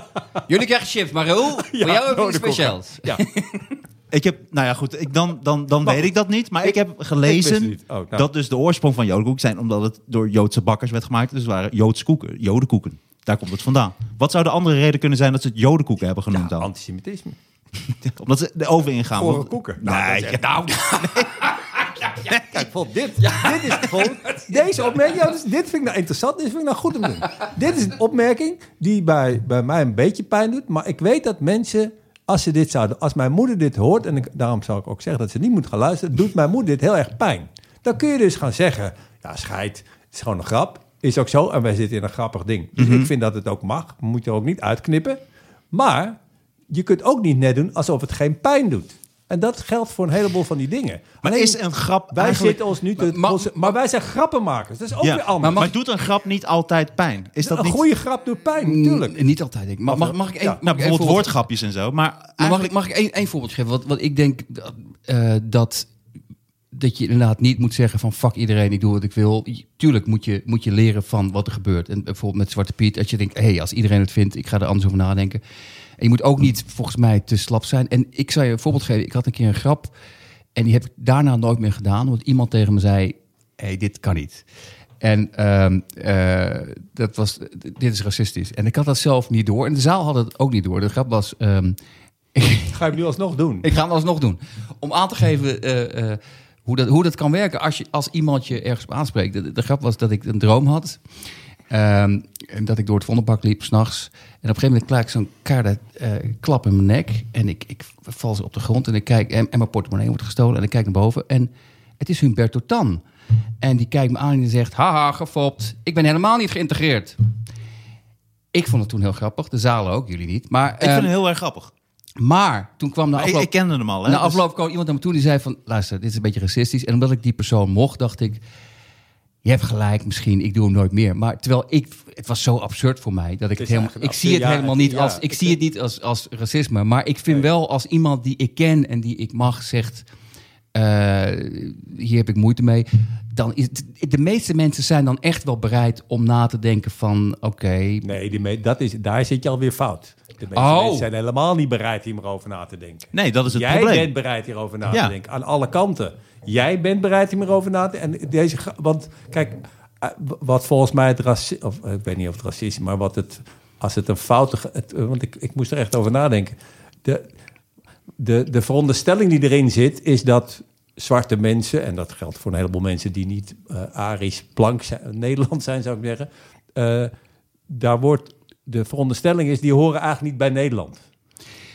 Jullie krijgen chips, maar Raoul, voor jou hebben we iets speciaals. Ja, Ik heb, nou ja, goed, ik, dan, dan, dan Maar weet ik dat niet. Maar ik, ik- heb gelezen ik. Oh, nou. dat dus de oorsprong van jodenkoek zijn omdat het door Joodse bakkers werd gemaakt. Dus het waren Joodse koeken, jodenkoeken. Daar komt het vandaan. Wat zou de andere reden kunnen zijn dat ze het jodenkoeken hebben genoemd dan? antisemitisme. Omdat ze de oven ingaan. Gore want- koeken. Nee, Nou, dat is echt- Nou, Kijk, vol, dit, dit is vol, deze opmerking, ja, dus dit vind ik nou interessant, dit vind ik nou goed om te doen. Dit is een opmerking die bij, bij mij een beetje pijn doet, maar ik weet dat mensen, als ze dit zouden, als mijn moeder dit hoort, en ik, daarom zou ik ook zeggen dat ze niet moet gaan luisteren, doet mijn moeder dit heel erg pijn. Dan kun je dus gaan zeggen, ja scheid, het is gewoon een grap, is ook zo, en wij zitten in een grappig ding. Dus ik vind dat het ook mag, we moeten er ook niet uitknippen, maar je kunt ook niet net doen alsof het geen pijn doet. En dat geldt voor een heleboel van die dingen. Maar Alleen- is een grap wij eigenlijk... zitten ons nu te... Maar- wij zijn grappenmakers. Dat is ook Ja, weer anders. maar, doet een grap niet altijd pijn? Is dat een niet... goede grap doet pijn, natuurlijk. Mm, niet altijd, denk ik. Mag, mag ik één... Ja, mag ik Nou, één bijvoorbeeld voorbeeld- woordgrapjes en zo. Maar Maar mag ik, mag ik één, één voorbeeld geven? Wat, wat ik denk dat, eh, dat, dat je inderdaad niet moet zeggen van fuck iedereen, ik doe wat ik wil. Tuurlijk moet je, moet je leren van wat er gebeurt. En bijvoorbeeld met Zwarte Piet, als je denkt, hé, hey, als iedereen het vindt, ik ga er anders over nadenken. En je moet ook niet volgens mij te slap zijn. En ik zou je een voorbeeld geven. Ik had een keer een grap en die heb ik daarna nooit meer gedaan. Omdat iemand tegen me zei, hé, hey, dit kan niet. En ehm, eh, dat was, dit is racistisch. En ik had dat zelf niet door. En de zaal had het ook niet door. De grap was, ehm, Ga je hem nu alsnog doen? ik ga hem alsnog doen. Om aan te geven eh, eh, hoe, dat, hoe dat kan werken als, je, als iemand je ergens op aanspreekt. De, de grap was dat ik een droom had. Ehm, en dat ik door het Vondelpark liep s'nachts. En op een gegeven moment krijg ik zo'n keiharde eh, klap in mijn nek. En ik, ik val ze op de grond en ik kijk... En, en mijn portemonnee wordt gestolen en ik kijk naar boven. En het is Humberto Tan. En die kijkt me aan en die zegt... Haha, gefopt. Ik ben helemaal niet geïntegreerd. Ik vond het toen heel grappig. De zaal ook, jullie niet. Maar, Ik vind ehm, het heel erg grappig. Maar toen kwam ik, afloop... ik kende hem al. Hè? Na Dus- afloop kwam iemand naar me toe die zei van... luister, dit is een beetje racistisch. En omdat ik die persoon mocht, dacht ik... je hebt gelijk misschien, ik doe hem nooit meer. Maar terwijl ik... het was zo absurd voor mij... dat ik het helemaal... Ik zie het helemaal niet als... ik ik- zie het niet als, als racisme. Maar ik vind wel als iemand die ik ken en die ik mag zegt... eh, hier heb ik moeite mee. Dan is het, de meeste mensen zijn dan echt wel bereid om na te denken van... oké, Nee, die me- dat is, daar zit je alweer fout. De meeste Oh. mensen zijn helemaal niet bereid hierover na te denken. Nee, dat is het Jij probleem. bent bereid hierover na Ja. te denken. Aan alle kanten. Jij bent bereid hierover na te denken. En deze, want kijk, eh, wat volgens mij het racisme... Of eh, ik weet niet of het racisme, maar wat het... Als het een foute... ge- Het, want ik, ik moest er echt over nadenken. De, de, de veronderstelling die erin zit, is dat zwarte mensen... en dat geldt voor een heleboel mensen die niet eh Arisch, blank zijn, Nederland zijn, zou ik zeggen... eh, daar wordt... De veronderstelling is, die horen eigenlijk niet bij Nederland.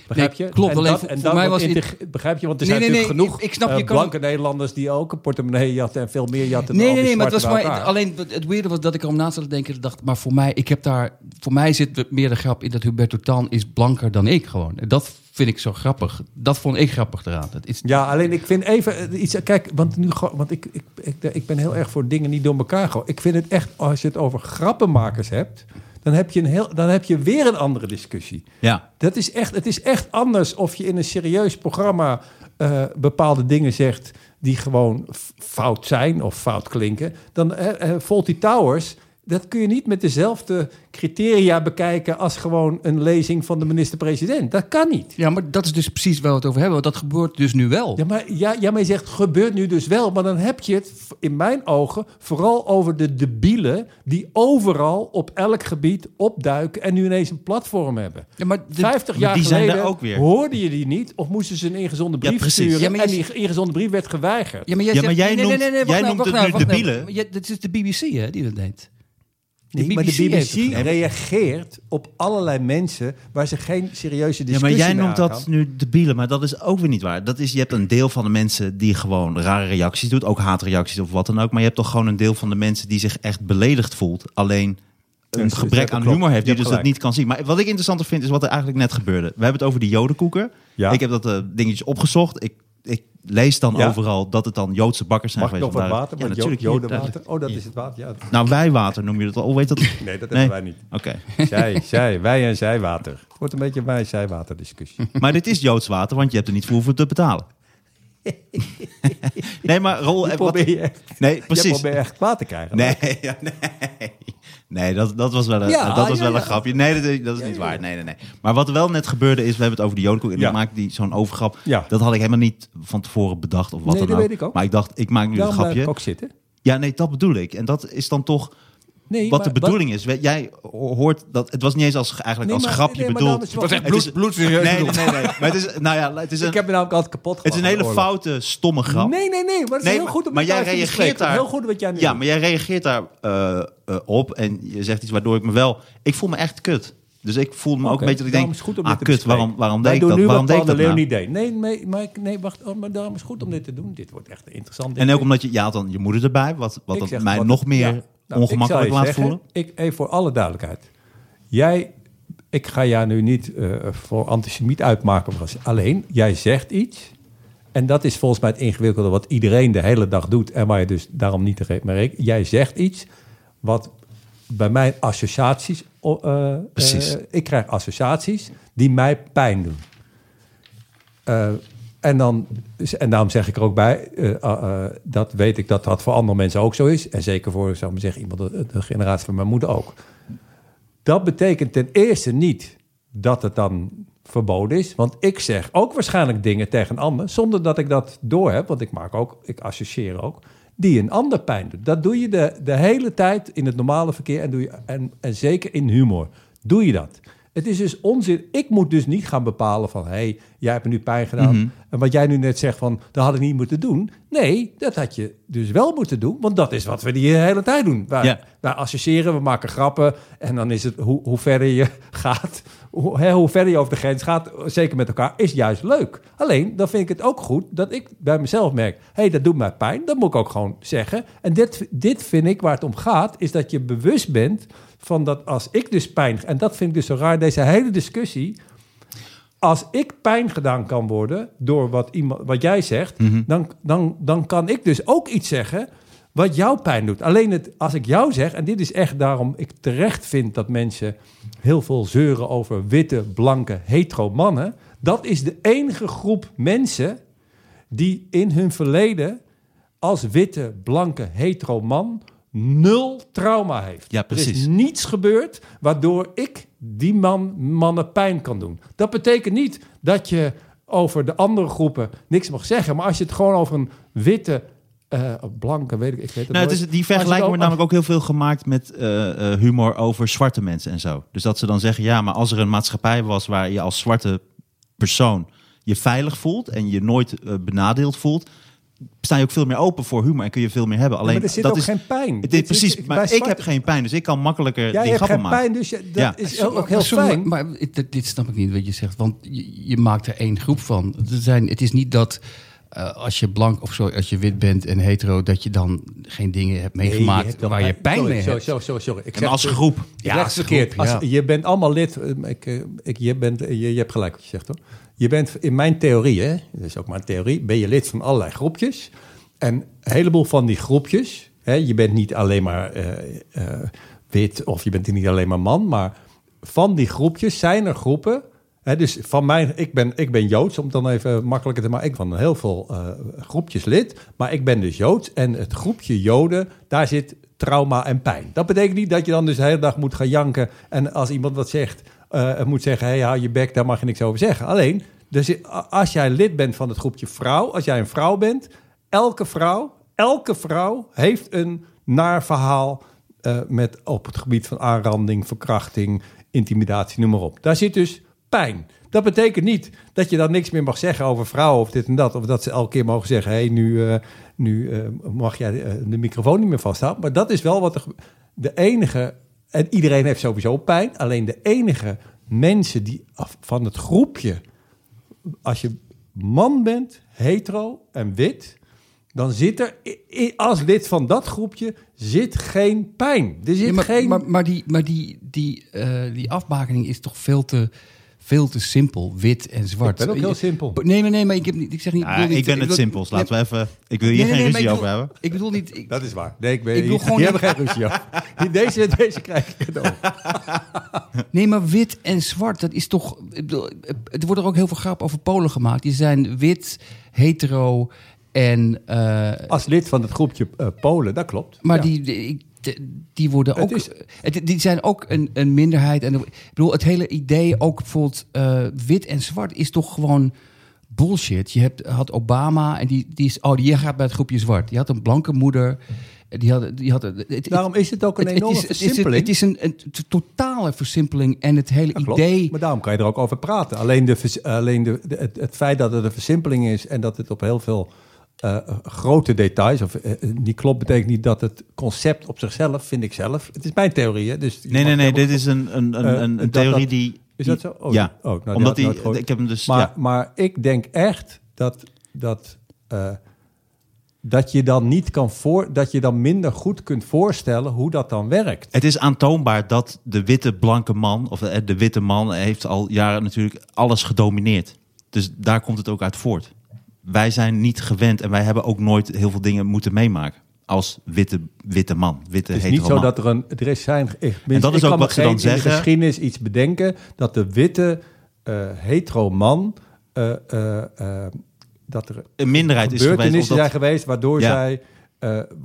Begrijp Nee, je? klopt. En Alleen dat, voor- en voor mij was het- Begrijp je? Want er zijn nee, natuurlijk genoeg ik- snap, eh, je kan- blanke Nederlanders die ook een portemonnee jatten en veel meer jatten Nee, nee, nee, maar het was maar, alleen het- weirde was dat ik erom na zat te denken. dacht, maar voor mij, ik heb daar, voor mij zit meer de grap in dat Huberto Tan is blanker dan ik gewoon. En dat vind ik zo grappig. Dat vond ik grappig eraan. Dat is, Ja, alleen ik vind even eh, iets. Kijk, want nu want ik, ik, ik, ik ben heel erg voor dingen niet door elkaar gooien. Ik vind het echt, als je het over grappenmakers hebt, dan heb je, een heel, dan heb je weer een andere discussie. Ja. Dat is echt, het is echt anders of je in een serieus programma eh, bepaalde dingen zegt die gewoon fout zijn of fout klinken. Dan Fawlty Towers, dat kun je niet met dezelfde criteria bekijken als gewoon een lezing van de minister-president. Dat kan niet. ja, maar dat is dus precies waar we het over hebben. Want dat gebeurt dus nu wel. Ja, maar, ja, ja, maar je zegt, gebeurt nu dus wel. Maar dan heb je het, in mijn ogen, vooral over de debielen... die overal op elk gebied opduiken en nu ineens een platform hebben. Ja, maar de- 50 maar jaar die zijn geleden er ook weer. hoorde je die niet... of moesten ze een ingezonde Ja, brief precies. sturen... Ja, maar je en die ingezonde brief werd geweigerd. Ja, maar jij, Ja, maar zegt- jij nee, nee, noemt- nee, nee, jij nou, noemt het nou, nu nou. debielen. Dat is de BBC hè, die dat deed. Nee, maar de BBC reageert op allerlei mensen... waar ze geen serieuze Ja, discussie maar jij noemt dat nu debielen, maar dat is ook weer niet waar. Dat is, je hebt een deel van de mensen die gewoon rare reacties doet, ook haatreacties of wat dan ook. Maar je hebt toch gewoon een deel van de mensen die zich echt beledigd voelt. Alleen een gebrek aan humor heeft, die dus dat niet kan zien. Maar wat ik interessanter vind, is wat er eigenlijk net gebeurde. We hebben het over die jodenkoeker. Ja. Ik heb dat eh, dingetjes opgezocht. Ik, ik lees dan Ja. overal dat het dan Joodse bakkers zijn Mag ik nog geweest. wat water? Ja, natuurlijk. jodenwater? Oh, dat is het water. Ja, Nou, wijwater noem je dat al. Hoe weet dat? nee, dat Nee. hebben wij niet. Oké. Zij, zij, wij en zijwater. Het wordt een beetje een wij-zijwater discussie. Maar dit is Joods water, want je hebt er niet voor hoeven te betalen. nee, maar Rol... Je eh, wat- probeer je echt, Nee, je precies. probeert echt kwaad te krijgen. Nee, ja, nee. Nee, dat, dat was wel een, Ja, dat was ja, wel ja. een grapje. Nee, dat, is- dat is niet waar. Nee, nee, nee. Maar wat er wel net gebeurde is, we hebben het over de jodenkoek. En Ja. ik maak die zo'n overgrap. Ja. Dat had ik helemaal niet van tevoren bedacht of wat Nee, dan dat ook. weet ik ook. Maar ik dacht, ik maak nu Daarom een grapje. ook zitten. Ja, nee, dat bedoel ik. En dat is dan toch Nee, wat maar de bedoeling is. We- Jij hoort dat... Het was niet eens als, eigenlijk Nee, als maar- grapje nee, maar bedoeld. het goed. is- bloed- bloedserieus Nee, nee, nee, nee. Maar het is, nou ja, het is een, Ik heb me namelijk altijd kapot het is een hele foute, stomme grap. Nee, nee, nee. Maar het is Nee, heel maar- goed om maar jij reageert daar. Heel goed wat jij nu Ja, doet. maar jij reageert daar eh, eh, op en je zegt iets waardoor ik me wel... Ik voel me echt kut. Dus ik voel me ook een beetje dat ik daarom denk... is het goed om ah, dit te kut, bespreken. waarom, waarom Wij deed ik dat? nu Waarom deed ik dat nou? niet deed. Nee, nee, maar, ik- nee, wacht. Oh, maar daarom is het goed om dit te doen. Dit wordt echt interessant. En ook omdat je... Je had dan je moeder erbij, wat, wat Ik dat zeg mij wat- nog meer ja. Nou, ongemakkelijk laat zeggen, voelen. Ik, even voor alle duidelijkheid. Jij, ik ga jou nu niet eh, voor antisemiet uitmaken. Alleen, jij zegt iets. En dat is volgens mij het ingewikkelde wat iedereen de hele dag doet. En waar je dus daarom niet te mee. Jij zegt iets wat bij mij associaties... eh, Precies. eh, ik krijg associaties die mij pijn doen. En, dan, en daarom zeg ik er ook bij, eh, eh, eh, dat weet ik dat dat voor andere mensen ook zo is. En zeker voor, zou ik zeggen, iemand de, generatie van mijn moeder ook. Dat betekent ten eerste niet dat het dan verboden is. Want ik zeg ook waarschijnlijk dingen tegen een ander, zonder dat ik dat doorheb. Want ik maak ook, ik associeer ook, die een ander pijn doet. Dat doe je de, de hele tijd in het normale verkeer en, doe je, en, en zeker in humor. Doe je dat. Het is dus onzin. Ik moet dus niet gaan bepalen van... hé, hey, jij hebt me nu pijn gedaan. En wat jij nu net zegt van... dat had ik niet moeten doen. Nee, dat had je dus wel moeten doen. Want dat is wat we die hele tijd doen. Wij, Ja. wij associëren, we maken grappen. En dan is het hoe, hoe verder je gaat... Hoe, hè, hoe verder je over de grens gaat, zeker met elkaar, is juist leuk. Alleen, dan vind ik het ook goed dat ik bij mezelf merk... hé, hey, dat doet mij pijn. Dat moet ik ook gewoon zeggen. En dit, dit vind ik waar het om gaat... is dat je bewust bent van dat als ik dus pijn... en dat vind ik dus zo raar, deze hele discussie... als ik pijn gedaan kan worden door wat, iemand, wat jij zegt... dan, dan, dan kan ik dus ook iets zeggen wat jou pijn doet. Alleen het, als ik jou zeg, en dit is echt daarom ik terecht vind dat mensen heel veel zeuren over witte, blanke, hetero mannen. Dat is de enige groep mensen die in hun verleden als witte, blanke, hetero man nul trauma heeft. Ja, Er precies. is niets gebeurd waardoor ik die man, mannen pijn kan doen. Dat betekent niet dat je over de andere groepen niks mag zeggen. Maar als je het gewoon over een witte, eh, blanke, weet ik, ik weet het Nou, het nooit. is, die vergelijking wordt namelijk ook heel veel gemaakt met eh, eh, humor over zwarte mensen en zo. Dus dat ze dan zeggen, ja, maar als er een maatschappij was waar je als zwarte persoon je veilig voelt en je nooit benadeeld voelt, sta je ook veel meer open voor humor en kun je veel meer hebben. Alleen maar er zit dat ook is, geen pijn. Het is, zit- precies, maar ik heb geen pijn, dus ik kan makkelijker Jij die hebt grappen geen maken. pijn, dus je, dat Ja. is ook heel sorry, fijn. Maar, maar dit, dit snap ik niet wat je zegt. Want je, je maakt er één groep van. Er zijn, het is niet dat eh, als je blank of zo, als je wit bent en hetero, dat je dan geen dingen hebt Nee, meegemaakt hebt waar je pijn sorry, mee sorry, hebt. Sorry, sorry, sorry. Ik En als groep. Ja, als verkeerd. groep, Als, ja. Je bent allemaal lid. eh, Ik, eh, ik, je, bent, je, je hebt gelijk wat je zegt hoor. Je bent in mijn theorie, hè, dat is ook maar een theorie, ben je lid van allerlei groepjes. En een heleboel van die groepjes, hè, je bent niet alleen maar wit of je bent niet alleen maar man, maar van die groepjes zijn er groepen. Dus van mij, ik ben, ik ben Joods, om het dan even makkelijker te maken. Ik van heel veel eh, groepjes lid, maar ik ben dus Joods. En het groepje Joden, daar zit trauma en pijn. Dat betekent niet dat je dan dus de hele dag moet gaan janken. En als iemand wat zegt, eh, moet zeggen: hé, hey, hou je bek, daar mag je niks over zeggen. Alleen, dus als jij lid bent van het groepje vrouw, als jij een vrouw bent, elke vrouw, elke vrouw heeft een naar verhaal eh, met op het gebied van aanranding, verkrachting, intimidatie, noem maar op. Daar zit dus pijn. Dat betekent niet dat je dan niks meer mag zeggen over vrouwen of dit en dat. Of dat ze elke keer mogen zeggen: hé, hey, nu, eh, nu eh, mag jij eh, de microfoon niet meer vasthouden. Maar dat is wel wat er. De enige. En iedereen heeft sowieso pijn. Alleen de enige mensen die van het groepje. Als je man bent, hetero en wit. Dan zit er als lid van dat groepje zit geen pijn. Er zit Ja, maar, geen. maar, maar die, maar die, die, die afbakening is toch veel te, veel te simpel, wit en zwart. Ik ben ook heel simpel. Nee, maar nee, maar ik, heb niet, ik zeg niet... Ja, niet- ik ben het bedoel- simpels. nee, Laten we even. Ik wil hier nee, nee, geen nee, ruzie over hebben. Ik bedoel niet... ik- Dat is waar. Nee, ik ben, Ik bedoel hier, gewoon hier hebben geen ruzie over. Deze, deze krijg ik cadeau. Nee, maar wit en zwart, dat is toch... ik bedoel, Er wordt er ook heel veel grap over Polen gemaakt. Die zijn wit, hetero en... eh, Als lid van het groepje eh, Polen, dat klopt. maar Ja. die, die, die- worden ook... is- het- die zijn ook een, een minderheid. En, ik bedoel, het hele idee ook bijvoorbeeld... eh, wit en zwart is toch gewoon bullshit. Je hebt, had Obama en die, die is... Oh, die gaat bij het groepje zwart. Die had een blanke moeder. Die had, die had, het, Daarom is het ook een het- enorme het is een- versimpeling. Het is een, totale versimpeling. En het hele idee... Maar daarom kan je er ook over praten. Alleen, de, alleen de, de- het, het feit dat het een versimpeling is en dat het op heel veel eh, grote details, of eh, niet klopt, betekent niet dat het concept op zichzelf, vind ik zelf. Het is mijn theorie, hè? Dus Nee, nee, nee. Dit is een, een, een, een, een dat- theorie dat- die. Is dat zo? Oh, ja. oh, nou, Omdat die. Ik heb hem dus. Maar, ja. maar ik denk echt dat, dat, dat je dan niet kan voor, dat je dan minder goed kunt voorstellen hoe dat dan werkt. Het is aantoonbaar dat de witte blanke man, of de witte man, heeft al jaren natuurlijk alles gedomineerd. Dus daar komt het ook uit voort. Wij zijn niet gewend en wij hebben ook nooit heel veel dingen moeten meemaken. Als witte, witte man, witte Het is niet zo man. dat er een. Er is zijn. Ik, En dat is ook wat ze dan in de zeggen. geschiedenis iets bedenken dat de witte eh, hetero man. eh, eh, dat er Een minderheid is geweest. gebeurtenissen Of zijn dat, geweest waardoor Ja. zij.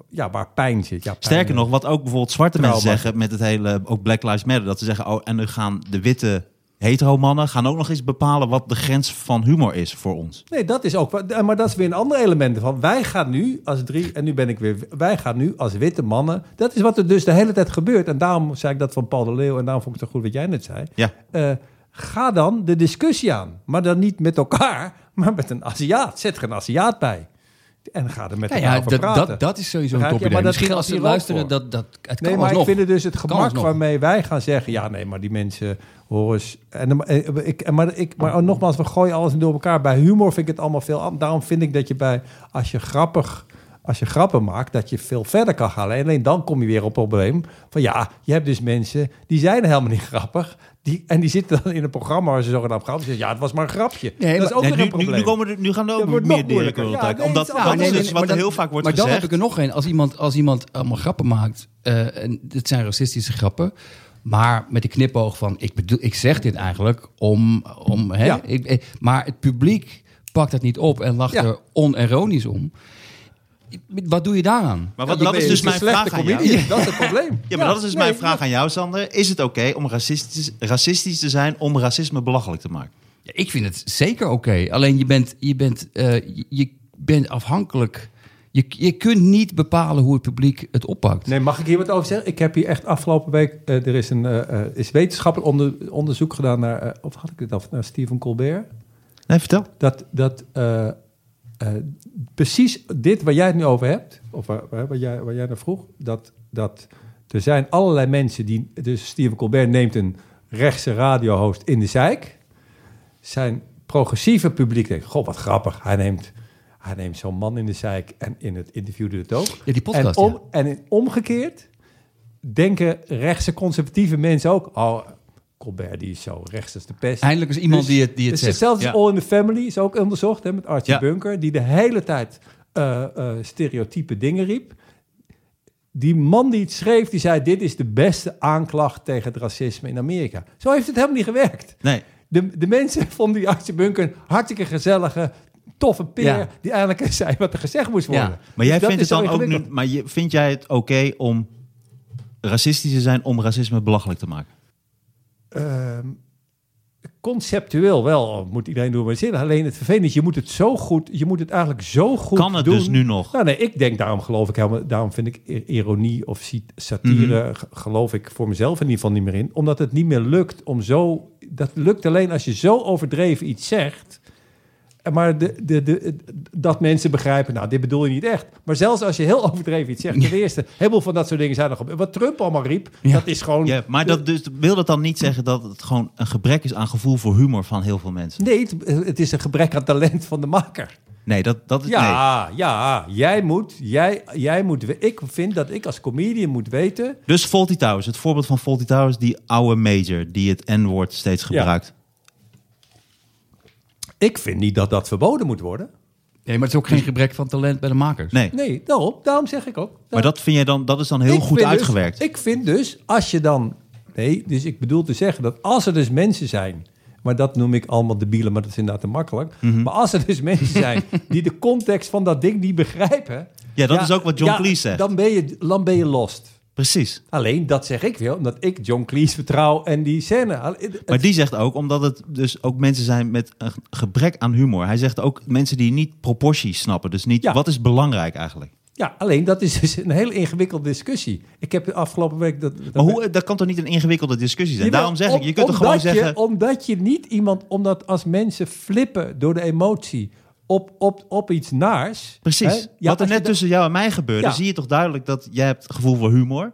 ja, waar pijn zit. Ja, pijn, sterker nog, wat ook bijvoorbeeld zwarte mensen zeggen met het hele, ook Black Lives Matter, dat ze zeggen, oh, en nu gaan de witte hetero mannen gaan ook nog eens bepalen wat de grens van humor is voor ons. Nee, dat is ook. wat- Maar dat is weer een ander element van. Wij gaan nu als drie, en nu ben ik weer. Wij gaan nu als witte mannen. Dat is wat er dus de hele tijd gebeurt. En daarom zei ik dat van Paul de Leeuw. En daarom vond ik het zo goed wat jij net zei. Ja. Eh, ga dan de discussie aan. Maar dan niet met elkaar, maar met een Aziat. Zet er een Aziat bij. En ga er met Nou elkaar ja, over dat, praten. dat, dat is sowieso een top idee. Maar Misschien als ze luisteren, voor. dat, dat, het kan Nee, maar ik vind het dus het gemak waarmee wij gaan zeggen... ja, nee, maar die mensen horen eens... En, dan- eh, ik, maar, ik, maar nogmaals, we gooien alles door elkaar. Bij humor vind ik het allemaal veel... Daarom vind ik dat je bij... als je grappig... Als je grappen maakt, dat je veel verder kan gaan. En alleen dan kom je weer op het probleem van ja, je hebt dus mensen die zijn helemaal niet grappig. Die, en die zitten dan in een programma waar ze zogenaamd grappig zijn. Ja, het was maar een grapje. Nee, dat is ook Nee, weer nu, een probleem. nu, komen er, nu gaan er ook meer Ja, nee, Omdat dat is dus wat er heel vaak wordt maar dan gezegd. heb ik er nog een. Als iemand, als iemand allemaal grappen maakt, eh, en dit zijn racistische grappen, maar met de knipoog van, ik bedoel, ik zeg dit eigenlijk om, om hè, Ja. ik, eh, maar het publiek pakt dat niet op en lacht er onironisch om. Wat doe je daaraan? Maar wat, dat is dus mijn vraag aan jou. Dat is het probleem. Ja, maar dat is dus nee, mijn vraag aan jou, Sander. Is het oké om racistisch, racistisch te zijn om racisme belachelijk te maken? Ja, ik vind het zeker oké. Alleen je bent, je, bent, eh, je, je bent afhankelijk. Je, je kunt niet bepalen hoe het publiek het oppakt. Nee, mag ik hier wat over zeggen? Ik heb hier echt afgelopen week... eh, er is een eh, eh, is wetenschappelijk onder, onderzoek gedaan naar... of had ik het af? Naar Stephen Colbert. Nee, vertel. Dat, dat eh, eh, precies dit waar jij het nu over hebt... of waar, waar, jij, waar jij naar vroeg... Dat, dat er zijn allerlei mensen die... Dus Stephen Colbert neemt een rechtse radiohost in de zeik. Zijn progressieve publiek denkt... Goh, wat grappig. Hij neemt, hij neemt zo'n man in de zeik... en in het interview doet het ook. Ja, die podcast, En, om, ja. en in omgekeerd denken rechtse conservatieve mensen ook... oh, Colbert die is zo rechts als de pest. Eindelijk is iemand Dus- die het, die het dus zegt. Ja. als All in the Family is ook onderzocht hè, met Archie Ja. Bunker... die de hele tijd eh, eh, stereotype dingen riep. Die man die het schreef, die zei... dit is de beste aanklacht tegen het racisme in Amerika. Zo heeft het helemaal niet gewerkt. Nee. De, de mensen vonden die Archie Bunker een hartstikke gezellige, toffe peer... Ja. die eigenlijk zei wat er gezegd moest worden. Ja. Maar jij Dus vindt het dan ook nu, ingewikkeld. maar je, vind jij het oké om racistisch te zijn om racisme belachelijk te maken? Ehm, conceptueel wel, moet iedereen doen maar zin. Alleen het vervelende is, je moet het zo goed, je moet het eigenlijk zo goed Kan het doen. dus nu nog? Nou nee, ik denk, daarom geloof ik helemaal, daarom vind ik ironie of satire, Mhm. geloof ik voor mezelf in ieder geval niet meer in. Omdat het niet meer lukt om zo, dat lukt alleen als je zo overdreven iets zegt. Maar de, de, de, dat mensen begrijpen, nou, dit bedoel je niet echt. Maar zelfs als je heel overdreven iets zegt, ten eerste, heel veel van dat soort dingen zijn nog gebeurd. Wat Trump allemaal riep, Ja. dat is gewoon... Ja, maar dat dus, wil dat dan niet zeggen dat het gewoon een gebrek is aan gevoel voor humor van heel veel mensen? Nee, het, het is een gebrek aan talent van de maker. Nee, dat, dat is... nee. Ja, ja, jij moet, jij, jij moet, ik vind dat ik als comedian moet weten. Dus Faulty Towers, het voorbeeld van Faulty Towers, die oude major die het N-woord steeds gebruikt. Ik vind niet dat dat verboden moet worden. Nee, maar het is ook geen gebrek van talent bij de makers. Nee, Nee, daarom, daarom zeg ik ook. maar dat vind jij dan, dat is dan heel Ik goed dus- uitgewerkt. ik vind dus, als je dan, nee, dus ik bedoel te zeggen dat als er dus mensen zijn, maar dat noem ik allemaal debielen, maar dat is inderdaad te makkelijk. Mhm. Maar als er dus mensen zijn die de context van dat ding niet begrijpen. Ja, dat is ook wat John Cleese zegt. Dan ben je, dan ben je lost. Precies. Alleen, dat zeg ik wel, omdat ik John Cleese vertrouw en die scène. Het- Maar die zegt ook, omdat het dus ook mensen zijn met een gebrek aan humor. Hij zegt ook mensen die niet proporties snappen. Dus niet, Ja. wat is belangrijk eigenlijk? Ja, alleen dat is dus een hele ingewikkelde discussie. Ik heb de afgelopen week... Dat, dat Maar hoe, dat kan toch niet een ingewikkelde discussie zijn? Jawel, Daarom zeg ik, je kunt toch gewoon je- zeggen... omdat je niet iemand... Omdat als mensen flippen door de emotie op, op, op iets naars... Precies. ja, Wat er net dat- tussen jou en mij gebeurde, Ja. zie je toch duidelijk dat jij hebt gevoel voor humor.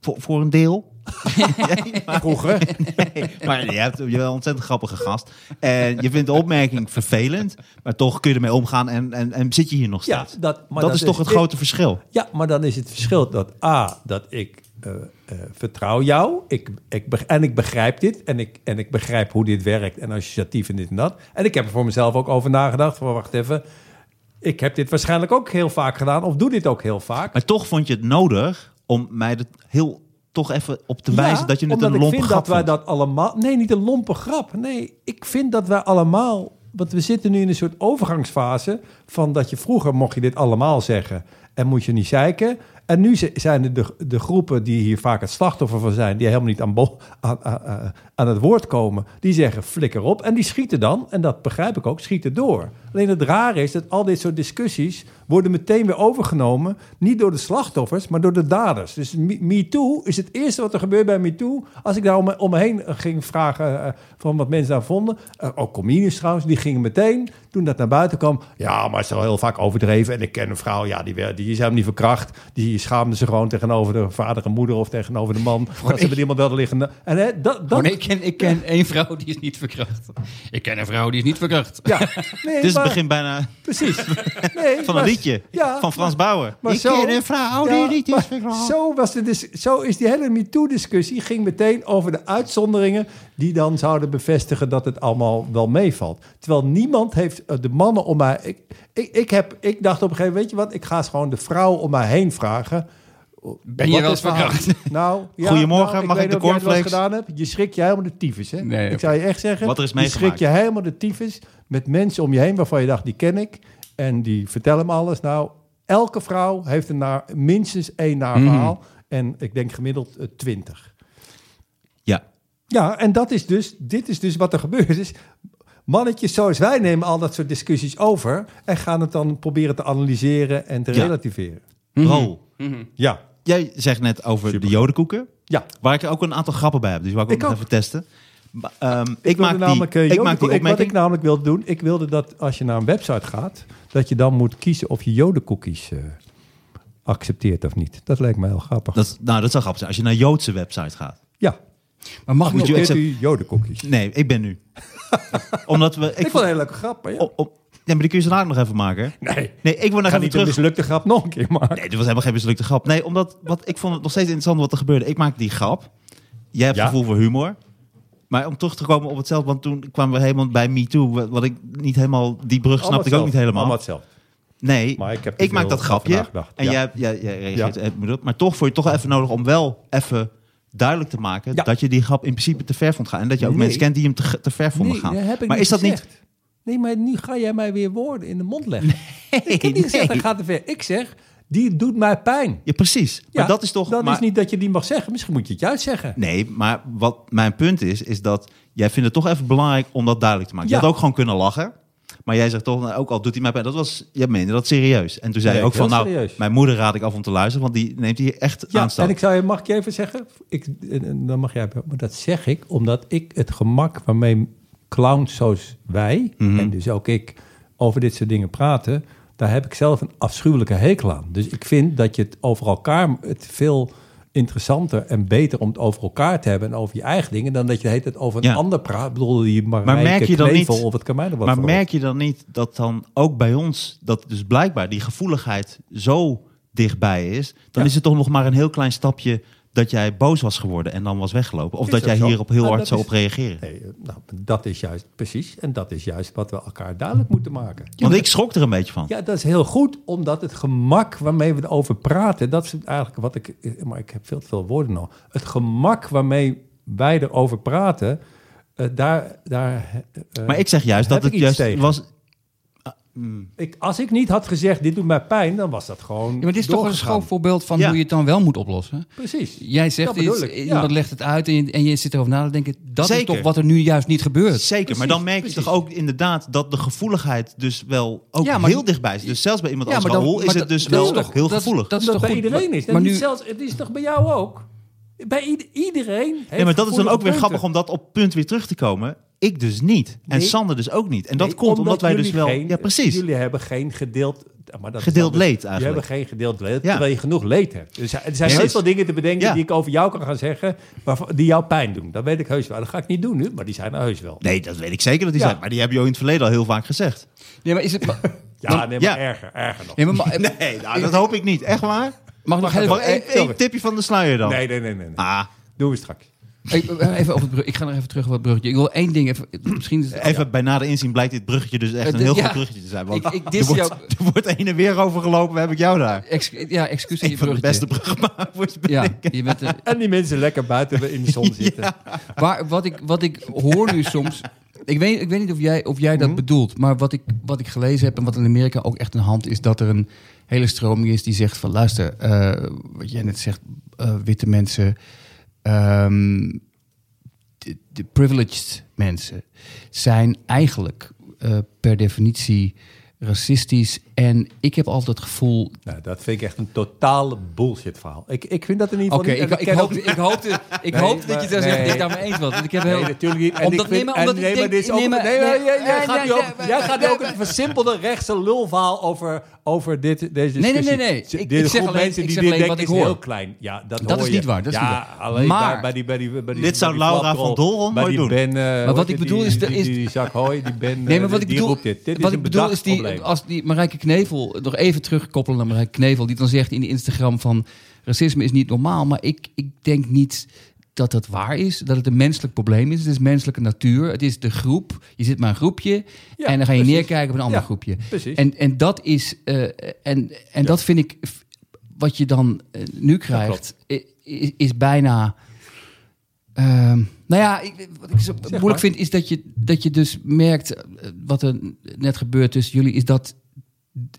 Voor, voor een deel. Nee, maar, Vroeger. nee, maar je hebt je bent een ontzettend grappige gast. En je vindt de opmerking vervelend. Maar toch kun je ermee omgaan en, en, en zit je hier nog Ja, steeds. dat, maar dat, is toch het ik- grote verschil. Ja, maar dan is het verschil dat A, dat ik eh, eh, vertrouw jou. Ik, ik, en ik begrijp dit. En ik, en ik begrijp hoe dit werkt. En associatief en dit en dat. En ik heb er voor mezelf ook over nagedacht. Van wacht even. Ik heb dit waarschijnlijk ook heel vaak gedaan. Of doe dit ook heel vaak. Maar toch vond je het nodig om mij er heel toch even op te wijzen Ja, dat je het een ik lompe vind grap dat wij dat allemaal... Nee, niet een lompe grap. Nee, ik vind dat wij allemaal... Want we zitten nu in een soort overgangsfase van dat je vroeger mocht je dit allemaal zeggen en moet je niet zeiken. En nu zi- zijn er de, de groepen die hier vaak het slachtoffer van zijn, die helemaal niet aan, aan, aan, aan- het woord komen, die zeggen flikker op. En die schieten dan, en dat begrijp ik ook, schieten door. Alleen het rare is dat al dit soort discussies worden meteen weer overgenomen, niet door de slachtoffers, maar door de daders. Dus Me- MeToo is het eerste wat er gebeurt bij MeToo. Als ik daar om me, om me heen ging vragen eh, van wat mensen daar vonden, eh, ook trouwens, die gingen meteen, toen dat naar buiten kwam, ja, maar het is wel heel vaak overdreven. En ik ken een vrouw, ja, die, werd- die is helemaal niet verkracht. Die schaamde zich gewoon tegenover de vader en moeder of tegenover de man. Dat ze met iemand hadden liggen. En hè, dat, dat, ik ken, ik ken één vrouw die is niet verkracht. Ik ken een vrouw die is niet verkracht. ja, nee, Dit is het maar- begin bijna Precies. Nee, van maar- een liedje Ja, van Frans Bauer. Maar ik zo- ken een vrouw die Ja, niet is maar verkracht. Zo, was de dis- zo is die hele MeToo-discussie ging meteen over de uitzonderingen die dan zouden bevestigen dat het allemaal wel meevalt. Terwijl niemand heeft eh, de mannen om mij. Ik, ik, ik, heb, ik dacht op een gegeven moment, weet je wat, ik ga eens gewoon de vrouw om mij heen vragen. Ben je Wat wel is eens verkracht? Nou, ja, Goedemorgen, nou, mag ik de wel cornflakes? gedaan hebt. Je schrikt je helemaal de tyfus, hè? Nee, ik zou je echt zeggen. Wat er is je meegemaakt. je helemaal de tyfus met mensen om je heen waarvan je dacht, die ken ik. En die vertellen me alles. Nou, elke vrouw heeft een naar, minstens één naar verhaal. En ik denk gemiddeld eh, twintig. Ja, Ja, en dat is dus, dit is dus wat er gebeurt. Is, mannetjes zoals wij nemen al dat soort discussies over... en gaan het dan proberen te analyseren en te Ja. relativeren. Rol. Ja, Jij zegt net over de jodenkoeken. ja. Waar ik ook een aantal grappen bij heb. Dus wou ik ook Ik nog ook. even testen. Ehm, ik, wilde maak die, namelijk, eh, ik maak die ik- Wat ik opmerking. namelijk wilde doen, ik wilde dat als je naar een website gaat, dat je dan moet kiezen of je jodencookies eh, accepteert of niet. Dat lijkt me heel grappig. Dat, nou, dat zou grappig zijn. Als je naar een Joodse website gaat. ja, Maar mag Moet ik je accept- u? Nee, ik ben nu. Omdat we... Ik, vond het een hele leuke grap, maar ja. op, op, ja, maar die kun je zo dadelijk nog even maken. nee, Nee, ik wil nog ga even niet terug. een mislukte grap nog een keer maken. Nee, dit was helemaal geen mislukte grap. Nee, omdat wat, ik vond het nog steeds interessant wat er gebeurde. Ik maak die grap. Jij hebt Ja. gevoel voor humor. Maar om terug te komen op hetzelfde, want toen kwamen we helemaal bij Me Too. Wat, wat ik niet helemaal, die brug snapte ik ook niet helemaal. Allemaal hetzelfde. Nee, Maar ik heb ik maak dat grapje. En Ja. jij, jij, jij reageert Ja. Maar toch vond je het toch even nodig om wel even duidelijk te maken... Ja. dat je die grap in principe te ver vond gaan. En dat je ook Nee. mensen kent die hem te, te ver vonden Nee, gaan. maar niet is dat niet... Nee, maar nu ga jij mij weer woorden in de mond leggen. ik heb niet gezegd, nee. dat gaat te ver. Ik zeg, die doet mij pijn. Ja, precies. Maar Ja, dat is toch... Dat maar, is niet dat je die mag zeggen. Misschien moet je het juist zeggen. Nee, maar wat mijn punt is, is dat jij vindt het toch even belangrijk om dat duidelijk te maken. Je had ook gewoon kunnen lachen. Maar jij zegt toch, nou, ook al doet hij mij pijn. Dat was, jij meende dat serieus. En toen zei je ook van, nou, serieus. mijn moeder raad ik af om te luisteren. Want die neemt hier echt Ja, aanstand. en ik zou je, mag ik je even zeggen? Ik, dan mag jij, maar dat zeg ik omdat ik het gemak waarmee clowns zoals wij, Mhm. en dus ook ik, over dit soort dingen praten, daar heb ik zelf een afschuwelijke hekel aan. Dus ik vind dat je het over elkaar, het veel interessanter en beter om het over elkaar te hebben en over je eigen dingen, dan dat je tijd over een Ja. ander praat. Ik bedoel, die Marijke Maar merk je dan niet- of het kan mij wat maar voor merk je dan niet dat dan ook bij ons, dat dus blijkbaar die gevoeligheid zo dichtbij is, dan Ja. is het toch nog maar een heel klein stapje dat jij boos was geworden en dan was weggelopen. Of Is dat jij zo. hierop heel Maar hard zou op reageren. Nee, eh, nou, dat is juist precies. En dat is juist wat we elkaar duidelijk moeten maken. Want ik schrok er een beetje van. Ja, dat is heel goed, omdat het gemak waarmee we erover praten, dat is eigenlijk wat ik, maar ik heb veel te veel woorden nog. Het gemak waarmee wij erover praten, eh, daar, daar. eh, maar ik zeg juist dat het juist tegen. was. Ik, als ik niet had gezegd, dit doet mij pijn, dan was dat gewoon. Ja, maar dit is toch een schoolvoorbeeld van Ja. hoe je het dan wel moet oplossen. Precies. Jij zegt Dat iets, ik, ja. iemand legt het uit en je, en je zit erover na te denken. Dat Zeker. is toch wat er nu juist niet gebeurt. Zeker, maar dan merk je precies. toch ook inderdaad dat de gevoeligheid dus wel ook Ja, maar- heel dichtbij is. Dus zelfs bij iemand Ja, als Raoul is het dat- dus dat wel toch- heel gevoelig. dat is toch bij goed? iedereen is. Maar Maar nu, zelfs, het is toch bij jou ook? Bij ieder- iedereen. heeft ja, maar dat is dan ook weer grappig om dat op punt weer terug te komen. Ik dus niet. En Nee. Sander dus ook niet. En dat komt omdat, wij dus jullie wel... geen- ja, precies. Jullie hebben geen gedeeld... Maar dat Gedeeld dus- leed eigenlijk. Je hebben geen gedeeld leed, Ja. terwijl je genoeg leed hebt. Dus er zijn heel veel dingen te bedenken Ja. die ik over jou kan gaan zeggen... waarvan- die jou pijn doen. Dat weet ik heus wel. Dat ga ik niet doen nu, maar die zijn er heus wel. Nee, dat weet ik zeker dat die Ja. zijn. Maar die heb je in het verleden al heel vaak gezegd. nee, maar is het, Ja, nee, maar ja. erger, erger nog. nee, maar, ma- Nee, nou, dat hoop ik niet. Echt waar? mag ik nog even... Eh, één tipje van de sluier dan? Nee, nee, nee, nee. nee. Ah, Doen we straks. Ik, eh, even over het brug. Ik ga nog even terug op het bruggetje. Ik wil één ding even. Misschien is het, Even bij nader inzien blijkt dit bruggetje dus echt Eh, een heel ja. goed bruggetje te zijn. Want Ik- ik er, wordt, jou- er wordt heen en weer over gelopen, heb ik jou daar. Ex- ja, excuus Een je van de bruggetje. beste bruggenmakers Ja, ik. je bent een, En die mensen lekker buiten in de zon zitten. Waar, wat, ik, wat ik hoor nu soms. Ik weet, ik weet niet of jij, of jij dat Mhm. bedoelt. Maar wat ik, wat ik gelezen heb en wat in Amerika ook echt een hand is. dat er een hele stroming is die zegt: van luister, eh, wat jij net zegt, eh, witte mensen. Ehm, de, privileged mensen zijn eigenlijk eh, per definitie racistisch. En ik heb altijd het gevoel Nou, dat vind ik echt een totale bullshit verhaal. Ik, ik vind dat in ieder Oké, geval niet. ik, en ik, ken hoop, ik hoopte, ik Nee, hoopte dat maar- je zeggen, nee. ik daarmee eens was. Want ik heb heel... Nee, natuurlijk niet. En Omdat- ik nee, vind, maar omdat en, ik nee, maar dit is ook, nee, nee, maar- maar nee, jij, jij nee, gaat nee, nu ook, nee, jij nee, gaat nu nee, ook een versimpelde rechtse lulverhaal over, over dit, deze nee, discussie. nee, nee. De Ik- de ik zeg groep alleen- mensen ik die dit wat is ik heel hoor. klein. Ja, dat, Dat is niet waar, dat is ja, niet waar. alleen Maar- bij, bij die, bij die, bij die, Dit zou Laura van Dolron nooit doen. Eh, hoe wat ik bedoel is die, is- die, die Jacques Hoy, die Ben, Nee, maar eh, wat ik bedoel, roept dit. Dit is wat een ik bedoel is die, als die Marijke Knevel, nog even terugkoppelen naar Marijke Knevel, die dan zegt in de Instagram van racisme is niet normaal. Maar ik, ik denk niet dat dat waar is, dat het een menselijk probleem is. Het is menselijke natuur, het is de groep. Je zit maar een groepje Ja, en dan ga je precies. neerkijken op een ander Ja, groepje. precies. En, en dat is, eh, en, en dat vind ik, wat je dan eh, nu krijgt, is bijna. ehm, nou ja, ik, wat ik zo moeilijk maar. vind, is dat je, dat je dus merkt, eh, wat er net gebeurt tussen jullie, is dat,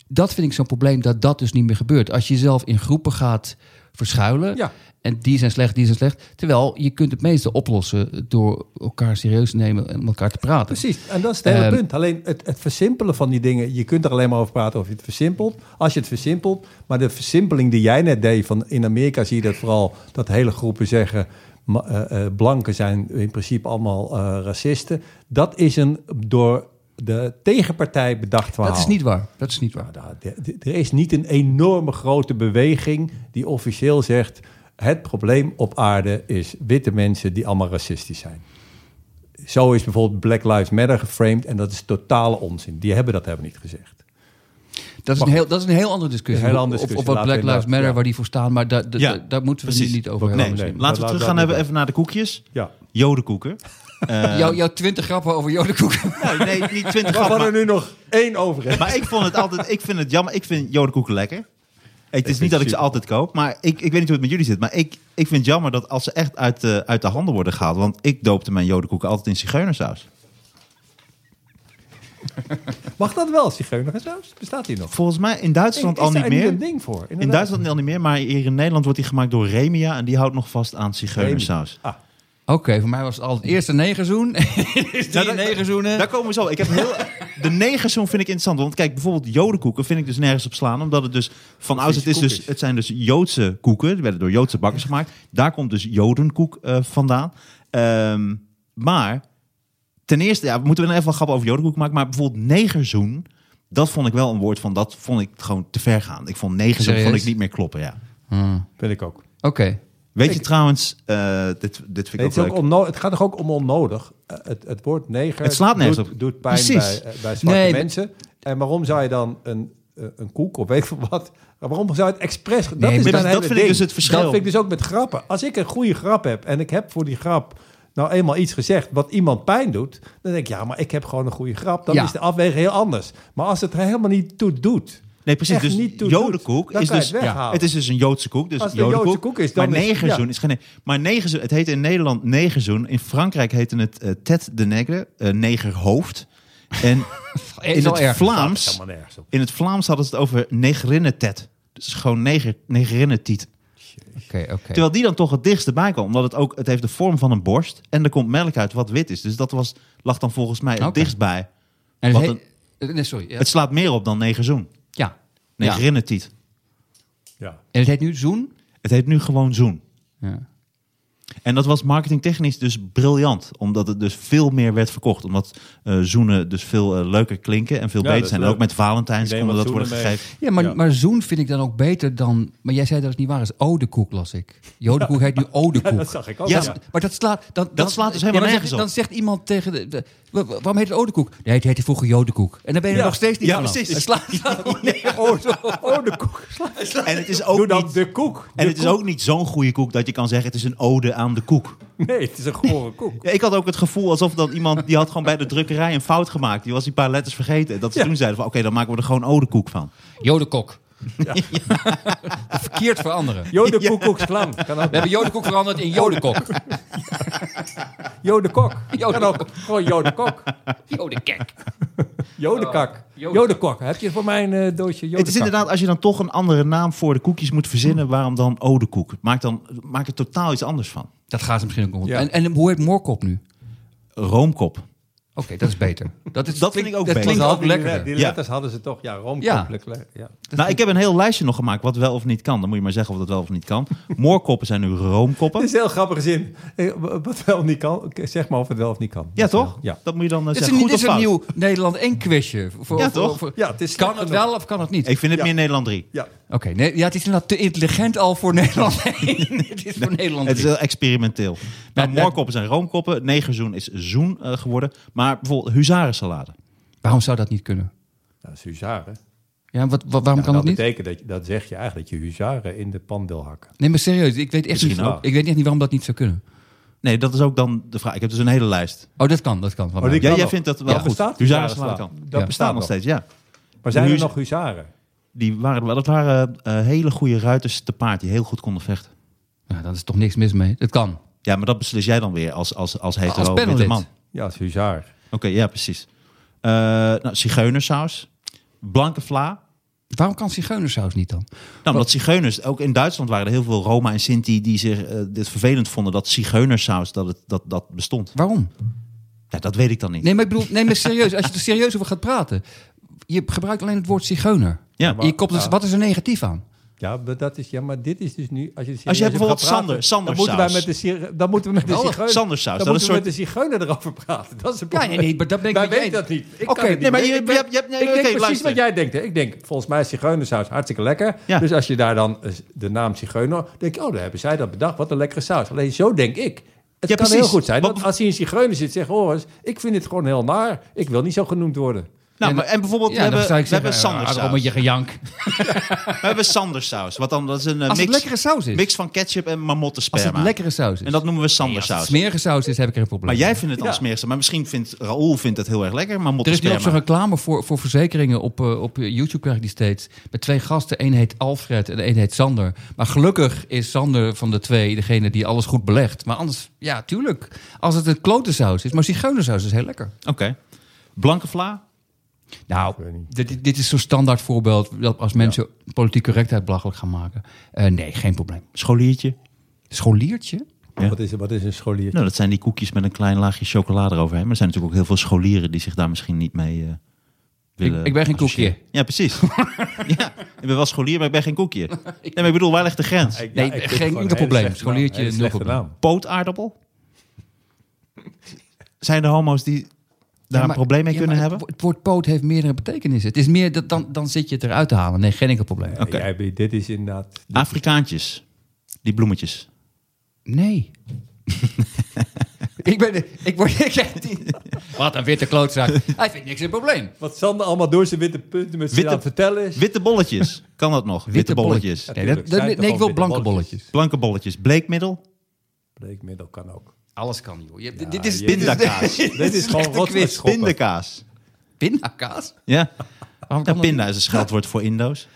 dat vind ik zo'n probleem, dat dat dus niet meer gebeurt. Als je zelf in groepen gaat verschuilen, Ja. en die zijn slecht, die zijn slecht, terwijl je kunt het meeste oplossen door elkaar serieus te nemen en met elkaar te praten. Precies, en dat is het hele Ehm, punt. Alleen het, het versimpelen van die dingen, je kunt er alleen maar over praten of je het versimpelt. Als je het versimpelt, maar de versimpeling die jij net deed, van in Amerika zie je dat vooral, dat hele groepen zeggen, eh, eh, blanken zijn in principe allemaal eh, racisten. Dat is een door de tegenpartij bedacht verhaal. Dat is niet waar. Dat is niet waar. Nou, er is niet een enorme grote beweging die officieel zegt... het probleem op aarde is witte mensen die allemaal racistisch zijn. Zo is bijvoorbeeld Black Lives Matter geframed en dat is totale onzin. Die hebben dat helemaal niet gezegd. Dat is, een heel, dat is een heel andere discussie. Een hele andere Of- discussie. Of, wat we Black Lives Matter, ja. waar die voor staan. Maar daar, daar- Ja, daar- daar moeten we precies. nu niet over Nee, hebben. Nee, nee. laten we terug gaan hebben even naar de koekjes. Ja. Jodenkoeken. Eh, Jouw, jouw twintig grappen over jodenkoek. nee, nee, niet 20 Waarvan grappen. er nu nog één over. Maar ik vond het altijd, ik vind het jammer. Ik vind jodenkoeken lekker. Het is niet dat ik ze altijd koop, maar ik, ik weet niet hoe het met jullie zit. Maar ik, ik vind het jammer dat als ze echt uit de, uit de handen worden gehaald. Want ik doopte mijn jodenkoeken altijd in zigeunersaus. Mag dat wel, zigeunersaus? Bestaat die nog? Volgens mij in Duitsland Is al daar niet meer. een ding voor? In Duitsland al niet meer, maar hier in Nederland wordt die gemaakt door Remia. En die houdt nog vast aan zigeunersaus. Ah, Oké, voor mij was het altijd eerst een negerzoen. is die negerzoenen. Daar komen we zo. Ik heb heel, de negerzoen vind ik interessant. Want kijk, bijvoorbeeld jodenkoeken vind ik dus nergens op slaan. Omdat het dus van ouds, het, is dus, het zijn dus Joodse koeken. Die werden door Joodse bakkers gemaakt. Daar komt dus jodenkoek eh, vandaan. Ehm, maar ten eerste, ja, we moeten er even een grap over jodenkoek maken. Maar bijvoorbeeld negerzoen, dat vond ik wel een woord van, dat vond ik gewoon te ver gaan. Ik vond negerzoen Serieus? vond ik niet meer kloppen, ja. Hmm. vind ik ook. Oké. Weet je trouwens, eh, dit, dit vind ik ook het, is ook leuk. onno- het gaat toch ook om onnodig? Eh, het, het woord neger Het slaat doet, op. doet pijn Precies. bij, eh, bij zwarte Nee, mensen. En waarom zou je dan een, een koek of weet ik wat... Waarom zou je het expres... Dat Nee, is maar dan dat- dat vind ik dus het verschil. Dat vind ik dus ook met grappen. Als ik een goede grap heb en ik heb voor die grap... nou eenmaal iets gezegd wat iemand pijn doet... dan denk ik, ja, maar ik heb gewoon een goede grap. Dan Ja. is de afweging heel anders. Maar als het er helemaal niet toe doet... Nee, precies. Dus niet toe jodenkoek doet, is dus het weghalen. Het is dus een Joodse koek. Dus Als het een jodenkoek. Joodse koek is, dan maar negerzoen ja. is geen. Maar negerzoen, het heet in Nederland negerzoen. In Frankrijk heette het eh tête de nègre, eh, negerhoofd. En in het erg. Vlaams, in het Vlaams hadden ze het over negerinnetet. Dus gewoon neger, negerinnetiet. Oké, oké. Terwijl die dan toch het dichtst erbij kwam. Omdat het ook, het heeft de vorm van een borst. En er komt melk uit wat wit is. Dus dat was, lag dan volgens mij het Oké. dichtst bij. En Wat het eh, Nee, sorry. Ja. Het slaat meer op dan negerzoen. ja. ja. Negerinnetiet. Ja. En het heet nu zoen? Het heet nu gewoon zoen. Ja. En dat was marketingtechnisch dus briljant. Omdat het dus veel meer werd verkocht. Omdat eh, zoenen dus veel eh, leuker klinken en veel Ja, beter zijn. En ook met Valentijns wat dat worden mee. gegeven. Ja, maar, Ja. maar zoen vind ik dan ook beter dan... Maar jij zei dat het niet waar is. Odekoek las ik. Jodenkoek heet nu Odekoek. dat zag ik ook. Ja, Ja. Maar dat slaat... Dan, dan, slaat dus ja, helemaal nergens zegt, op. Dan zegt iemand tegen de... de- wa- wa- waarom heet het Odekoek? Nee, het heette vroeger Jodenkoek. En dan ben je er Ja. nog steeds niet Ja, precies. Het slaat, Oh, oh, de koek. En het is Doe ook dan niet, de koek. en het is ook niet zo'n goede koek dat je kan zeggen het is een ode aan de koek. Nee, het is een gore koek. Ja, ik had ook het gevoel alsof dan iemand... die had gewoon bij de drukkerij een fout gemaakt. Die was die paar letters vergeten. Dat ze Ja. toen zeiden van... oké, dan maken we er gewoon odekoek van. Jodekok. Verkeerd veranderen. Jode koekoeksklam. Kan ook. We hebben Jodekok veranderd in Jodekok. Jode kok. Jode Kan ook. Gewoon jode kok. Jodekek. Jodekak. Jode- Jode kok. Heb je voor mij een eh, doosje Het is inderdaad, als je dan toch een andere naam voor de koekjes moet verzinnen... waarom dan odekoek? Maak, dan, maak er totaal iets anders van. Dat gaat ze misschien ook om. Ja. En, en hoe heet Moorkop nu? Roomkop. Oké, dat is beter. Dat, is, Dat vind ik ook dat beter. klinkt ook die, lekkerder. Die Ja. letters hadden ze toch. Ja, roomkop. Ja. lekker- ja. Nou, ik heb een heel lijstje nog gemaakt wat wel of niet kan. Dan moet je maar zeggen of dat wel of niet kan. Moorkoppen zijn nu roomkoppen. Het is een heel grappige zin. Eh, Wat wel niet kan. Zeg maar of het wel of niet kan. Ja, toch? Ja. Dat moet je dan eh, Dit is zeggen. een, Goed dit of is een nieuw Nederland 1 quizje. Voor, Ja, voor- toch? voor- Ja, het is kan het wel of kan het niet? Ik vind het Ja. meer Nederland 3. Ja. Oké, nee, ja, het is inderdaad te intelligent al voor Nederland 1. het is voor Nederland Het is 3. heel experimenteel. Nou, Ja, ja. moorkoppen zijn roomkoppen. Negerzoen is zoen eh, geworden. Maar bijvoorbeeld huzarensalade. Waarom zou dat niet kunnen? Dat is huzaren. Ja, wat, wat, waarom Ja, kan dat dat niet? betekent dat, je, dat zeg je eigenlijk dat je huzaren in de pan wil hakken. Nee, maar serieus, ik weet echt Misschien niet, ook. ik weet echt niet waarom dat niet zou kunnen. Nee, dat is ook dan de vraag. Ik heb dus een hele lijst. Oh, dat kan, dat kan. Van Oh, die Ja, kan jij vindt dat wel Ja, goed. bestaat kan. Dat Dat bestaat nog steeds, ja. Maar zijn er nog huzaren? Die waren, wel- dat waren eh, hele goede ruiters te paard die heel goed konden vechten. Ja, daar is toch niks mis mee. Dat kan. Ja, maar dat beslis jij dan weer als, als, als hetero Als witte man. Ja, als huzaar. Oké, ja, precies. Eh nou, zigeunersaus. Blanke vla. Waarom kan zigeunersaus niet dan? Nou, omdat zigeuners, ook in Duitsland waren er heel veel Roma en Sinti die zich eh, dit vervelend vonden dat zigeunersaus dat, het, dat, dat bestond. Waarom? Ja, dat weet ik dan niet. Nee, maar ik bedoel, nee, maar serieus, als je er serieus over gaat praten. Je gebruikt alleen het woord zigeuner. Ja, Je koppelt dus, Ja. wat is er negatief aan? Ja, maar dat is, ja, maar dit is dus nu... Als je, Als je bijvoorbeeld praten, Sander- Sandersaus. Dan moeten wij met de, dan moeten we met de Oh, zigeuner... Sandersaus, Dan dat moeten we met de zigeuner erover praten. Dat is het Ja, nee, nee, maar dat ben ik Wij weten dat niet. Ik kan het nee, maar je- Ik je hebt- je hebt- nee, ik oké, denk precies luister. wat jij denkt. Hè. Ik denk, volgens mij is zigeunersaus hartstikke lekker. Ja. Dus als je daar dan eh, de naam zigeuner... denk ik, oh, daar hebben zij dat bedacht. Wat een lekkere saus. Alleen zo denk ik. Het Ja, kan precies. heel goed zijn Wat- dat als hij een zigeuner zit... zegt, hoor eens, ik vind het gewoon heel naar. Ik wil niet zo genoemd worden. Nou, maar, en bijvoorbeeld, Ja, we hebben, ik we hebben zeggen, ah, Sandersaus. met je gejank. We hebben Sandersaus. Wat dan, dat is een eh, Als het mix, lekkere saus is. mix van ketchup en Als mammouttensperma. het lekkere saus is. En dat noemen we Nee, als het Sandersaus. smerige saus is, heb ik er een probleem. maar jij vindt het dan Ja. smerig. Maar misschien vindt Raoul vindt het heel erg lekker, Er is nu ook mammouttensperma. zo'n reclame voor, voor verzekeringen op, eh, op YouTube, krijg ik die steeds. Met twee gasten. Eén heet Alfred en één heet Sander. Maar gelukkig is Sander van de twee degene die alles goed belegt. Maar anders, ja, tuurlijk. Als het een klote saus is. Maar zigeunersaus is heel lekker. Oké. Blanke vla? Nou, dit, dit is zo'n standaard voorbeeld. Dat als mensen politieke correctheid belachelijk gaan maken. Eh, nee, geen probleem. Scholiertje? Scholiertje? Ja. Wat, is, wat is een scholier? Nou, dat zijn die koekjes met een klein laagje chocolade eroverheen. Maar er zijn natuurlijk ook heel veel scholieren die zich daar misschien niet mee eh willen Ik- ik ben geen koekje. Ja, precies. ja, ik ben wel scholier, maar ik ben geen koekje. Nee, maar ik bedoel, waar ligt de grens? Ik- Nee, ik geen enkel probleem. slechte Scholiertje, nul probleem. naam. Pootaardappel? Zijn er homo's die daar Ja, een probleem mee ja, kunnen hebben? Het, wo- het woord poot heeft meerdere betekenissen. Het is meer dat dan, dan zit je het eruit te halen. Nee, geen enkel probleem. Ja, jij- dit is inderdaad... Afrikaantjes. Die bloemetjes. Nee. ik ben... de- Ik word... Ik. Wat een witte klootzak. Hij vindt niks een probleem. Wat Sander allemaal door zijn witte punten met Witte- aan het vertellen is. Witte bolletjes. Kan dat nog? Witte, bolletjes. Ja, Nee, dat, nee, ik wil blanke bolletjes. Blanke bolletjes. Bleekmiddel. Bleekmiddel kan ook. Alles kan, joh. Je, Ja, dit is... je- Dit is, Pindakaas. Dit is gewoon wat schoppen. Pindakaas. Pindakaas? Ja. Waarom ja kan dat pinda is een scheldwoord voor Indo's.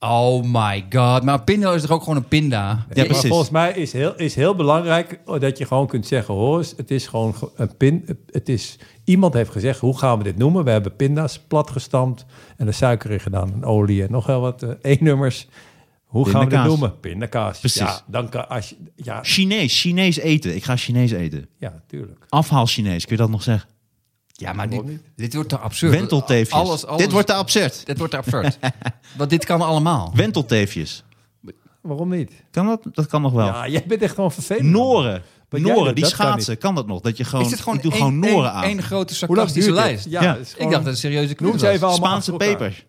Oh my god. Maar pinda is toch ook gewoon een pinda? Ja, maar precies. volgens mij is heel, is heel belangrijk dat je gewoon kunt zeggen: hoor, eens, het is gewoon ge- een pin. Het is, iemand heeft gezegd: hoe gaan we dit noemen? We hebben pinda's platgestampt en er suiker in gedaan en olie en nog wel wat eh, E-nummers. Hoe gaan we Pindakaas. noemen? Pindakaas. Precies. Ja, dan kan als je, ja, Chinees. Chinees eten. Ik ga Chinees eten. ja, tuurlijk. Afhaal Chinees. Kun je dat nog zeggen? Ja, maar dit, dit wordt te absurd. Wentelteefjes. Alles, alles, Dit wordt te absurd. Dit wordt te absurd. Want dit kan allemaal. Wentelteefjes. Waarom niet? Kan dat? Dat kan nog wel. Ja, jij bent echt gewoon vervelend. Noren. Noren, die dat kan schaatsen. Kan dat nog? Dat je gewoon, is het gewoon ik doe één- gewoon Noren aan. één grote sarcastische lijst? Ja, Ik dacht dat het een serieuze quiz Noem ze was. even allemaal Spaanse achter elkaar. peper.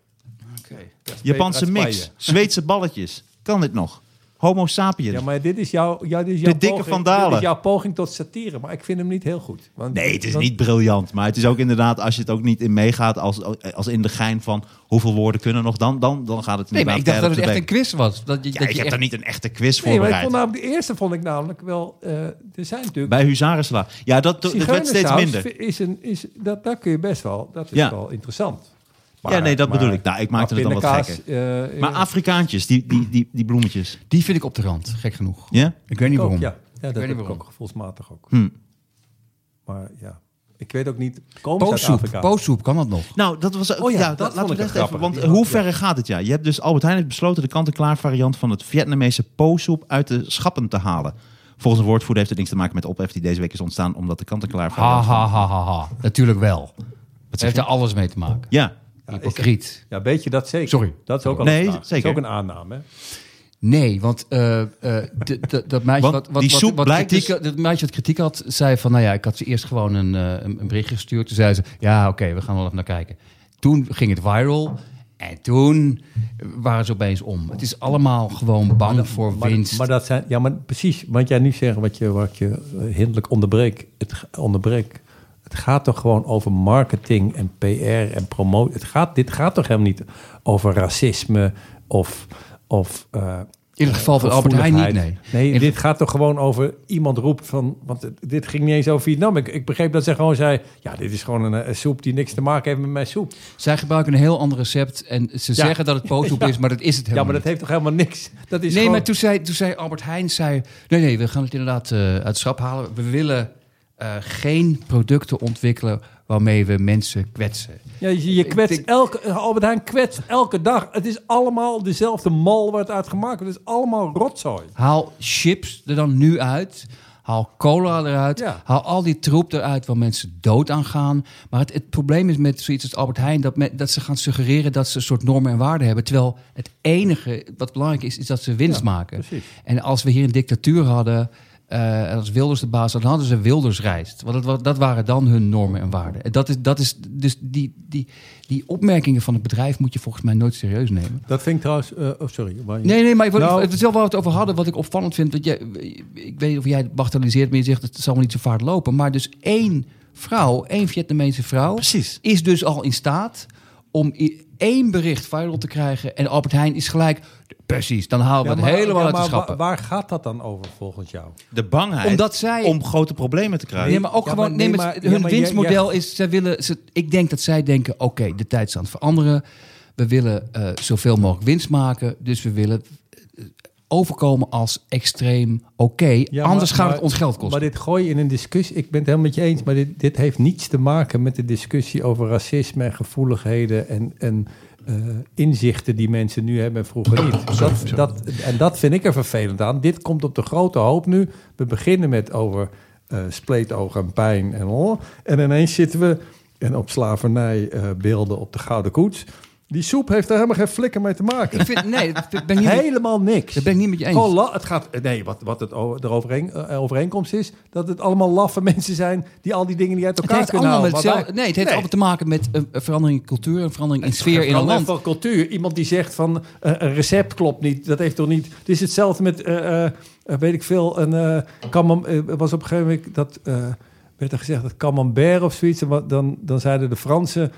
Oké. Ja, Japanse mix. Zweedse balletjes. Kan dit nog? Homo sapiens. Ja, maar dit is jouw, ja, dit is jouw De dikke poging. Dit is jouw poging tot satire, maar ik vind hem niet heel goed. Want, Nee, het is want- niet briljant. Maar het is ook inderdaad, als je het ook niet in meegaat... als, als in de gein van hoeveel woorden kunnen nog... dan, dan, dan gaat het Nee, maar inderdaad ik dacht dat het echt de een quiz was. Dat je. Ja, dat ik je heb echt- er niet een echte quiz Nee, maar ik vond namelijk de eerste vond ik namelijk wel. eh, er zijn natuurlijk. Bij Huzarensla. Ja, dat, dat werd steeds minder. Is een, is, dat, daar kun je best wel. Dat is Ja. wel interessant. Ja, nee, dat bedoel ik. Nou, ik maakte het dan wat gekker. eh, Maar eh, Afrikaantjes, die, die, die, die bloemetjes. Die vind ik op de rand, gek genoeg. Ja? Ik weet niet ook, waarom. Ja, ja dat weet heb niet ik waarom. ook gevoelsmatig ook. Hm. Maar ja, ik weet ook niet. Poossoep, Afrika? poossoep, kan dat nog? Nou, dat was ook, Oh ja, ja, dat dat, vond laten we ik dat een even. Want hoe ver gaat het? Ja, je hebt dus Albert Heijn heeft besloten de kant-en-klaar variant van het Vietnamese po-soep uit de schappen te halen. Volgens een woordvoerder heeft het niks te maken met de ophef die deze week is ontstaan omdat de kant-en-klaar Ha, variant. ha, ha, ha, ha. Natuurlijk wel. Het heeft er alles mee te maken. Ja, Hypocriet. Ja, weet je dat zeker? Sorry. Dat is ook al Nee, zeker. Dat is ook een aanname. hè? Nee, want eh, eh, dat meisje wat, wat, die wat, soep wat blijkt kritiek, dus- dat meisje wat kritiek had, zei van, nou ja, ik had ze eerst gewoon een, eh, een, bericht gestuurd. Toen zei ze, ja, oké, we gaan wel even naar kijken. Toen ging het viral en toen waren ze opeens om. Het is allemaal gewoon bang voor Maar, winst. maar dat zijn, ja, maar precies, want jij nu zegt wat je, wat je eh, hinderlijk onderbreekt. Het onderbreekt. Het gaat toch gewoon over marketing en PR en promotie. Het gaat, dit gaat toch helemaal niet over racisme of. of eh, In het geval van Albert Heijn niet, nee. Nee, In- dit gaat toch gewoon over iemand roept van. Want dit ging niet eens over Vietnam. Ik, ik begreep dat ze gewoon zei: Ja, dit is gewoon een, een soep die niks te maken heeft met mijn soep. Zij gebruiken een heel ander recept en ze Ja. zeggen dat het pootsoep Ja. is, maar dat is het Ja, helemaal maar dat niet. heeft toch helemaal niks. Dat is Nee, gewoon, maar toen zei, toen zei Albert Heijn, zei, nee, nee, we gaan het inderdaad eh, uit het schap halen. We willen eh, geen producten ontwikkelen waarmee we mensen kwetsen. Ja, je, kwetst denk- elke, Albert Heijn kwetst elke dag. Het is allemaal dezelfde mal waar het uit gemaakt wordt. Het is allemaal rotzooi. Haal chips er dan nu uit. Haal cola eruit. Ja. Haal al die troep eruit waar mensen dood aan gaan. Maar het, het probleem is met zoiets als Albert Heijn... Dat, me- dat ze gaan suggereren dat ze een soort normen en waarden hebben. Terwijl het enige wat belangrijk is, is dat ze winst Ja, maken. precies. En als we hier een dictatuur hadden... en als Wilders de baas had, dan hadden ze Wilders reist. Want dat, dat waren dan hun normen en waarden. En dat is, dat is dus die, die, die opmerkingen van het bedrijf moet je volgens mij nooit serieus nemen. Dat vind ik trouwens... eh, oh, sorry. je- Nee, nee, maar ik, Nou- het is wel waar we het over hadden. Wat ik opvallend vind. Dat jij, ik weet niet of jij het bagatelliseert, maar je zegt het zal niet zo vaart lopen. Maar dus één vrouw, één Vietnamese vrouw, Precies. is dus al in staat om één bericht viral te krijgen. En Albert Heijn is gelijk. Precies, dan halen we Ja, het helemaal ja, uit de schappen. wa- Waar gaat dat dan over volgens jou? de bangheid Omdat zij- om grote problemen te krijgen. Nee, maar ook Ja, gewoon. maar nee, nee, maar hun maar winstmodel is. Zij willen. Ze, ik denk dat zij denken: oké, de tijd is aan het veranderen. We willen eh, zoveel mogelijk winst maken. Dus we willen overkomen als extreem oké. Ja, Anders maar- gaat het maar- ons geld kosten. Maar dit gooi je in een discussie. Ik ben het helemaal met je eens, maar dit, dit heeft niets te maken met de discussie over racisme en gevoeligheden en, en eh, inzichten die mensen nu hebben en vroeger niet. Dat, dat, en dat vind ik er vervelend aan. Dit komt op de grote hoop nu. We beginnen met over eh spleetoog en pijn en oh, En ineens zitten we en op slavernij eh, beelden op de Gouden Koets. Die soep heeft er helemaal geen flikker mee te maken. ik vind, nee, dat ben niet, Helemaal niks. dat ben ik niet met je eens. Gewoon la- het gaat, nee, wat, wat het de overeen, eh, overeenkomst is, dat het allemaal laffe mensen zijn die al die dingen niet uit elkaar kunnen met halen. nee, het heeft allemaal te maken met een, een verandering in cultuur, een verandering in sfeer in een Verandering land. van cultuur. Iemand die zegt van eh, een recept klopt niet, dat heeft toch niet. Het is hetzelfde met, eh, eh, eh, weet ik veel, een eh camem- eh, was op een gegeven moment dat eh, werd er gezegd dat camembert of zoiets. En wat- dan, dan zeiden de Fransen.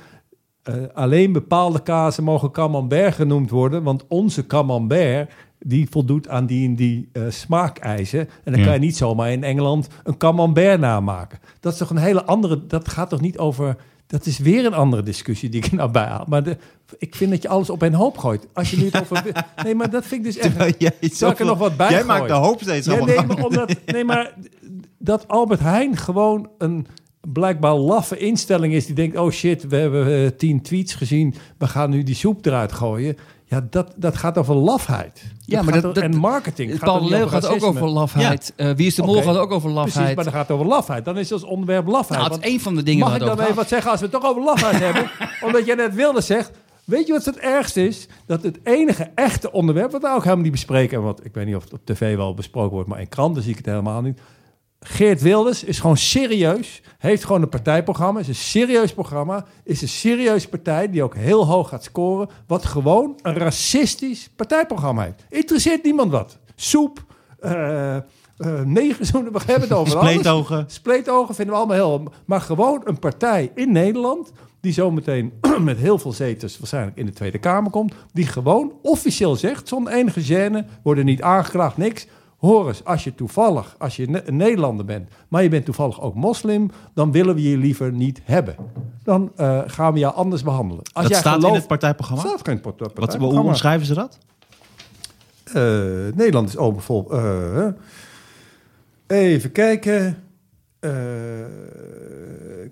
Eh, alleen bepaalde kazen mogen camembert genoemd worden, want onze camembert die voldoet aan die en die eh, smaakeisen. En dan Ja. kan je niet zomaar in Engeland een camembert namaken. Dat is toch een hele andere. Dat gaat toch niet over. Dat is weer een andere discussie die ik nou bij haal. Maar de, ik vind dat je alles op een hoop gooit. Als je nu het over. Nee, maar dat vind ik dus echt. Jij Zal ik er nog wat bij Jij gooien? maakt de hoop steeds Ja, nee, maar omdat, nee, maar dat Albert Heijn gewoon een blijkbaar laffe instelling is die denkt: oh shit, we hebben eh, tien tweets gezien, we gaan nu die soep eruit gooien. Ja, dat, dat gaat over lafheid. Ja, maar dat- over- dat- en marketing. Het gaat ook over lafheid. Eh, Wie is de mol gaat ook over lafheid. Precies, maar dat gaat over lafheid. Dan is het als onderwerp lafheid. nou, het is één van de dingen Mag ik dan even wat zeggen als we het toch over lafheid hebben? Omdat jij net wilde zegt. Weet je wat het ergste is? Dat het enige echte onderwerp, wat we ook helemaal niet bespreken, en wat ik weet niet of het op tv wel besproken wordt, maar in kranten zie ik het helemaal niet. Geert Wilders is gewoon serieus, heeft gewoon een partijprogramma, is een serieus programma, is een serieuze partij die ook heel hoog gaat scoren, wat gewoon een racistisch partijprogramma heeft. Interesseert niemand wat. soep, eh eh negerzoenen, we hebben het over alles. Spleetogen. Spleetogen vinden we allemaal heel... Maar gewoon een partij in Nederland... die zometeen met heel veel zetels waarschijnlijk in de Tweede Kamer komt... die gewoon officieel zegt, zonder enige gêne... worden niet aangeklaagd, niks... Hoor eens, als je toevallig, als je een Nederlander bent... maar je bent toevallig ook moslim... dan willen we je liever niet hebben. Dan eh, gaan we jou anders behandelen. Als Dat jij staat in het partijprogramma. Staat geen part- Wat, hoe partijprogramma. omschrijven ze dat? Eh, Nederland is open eh, even kijken.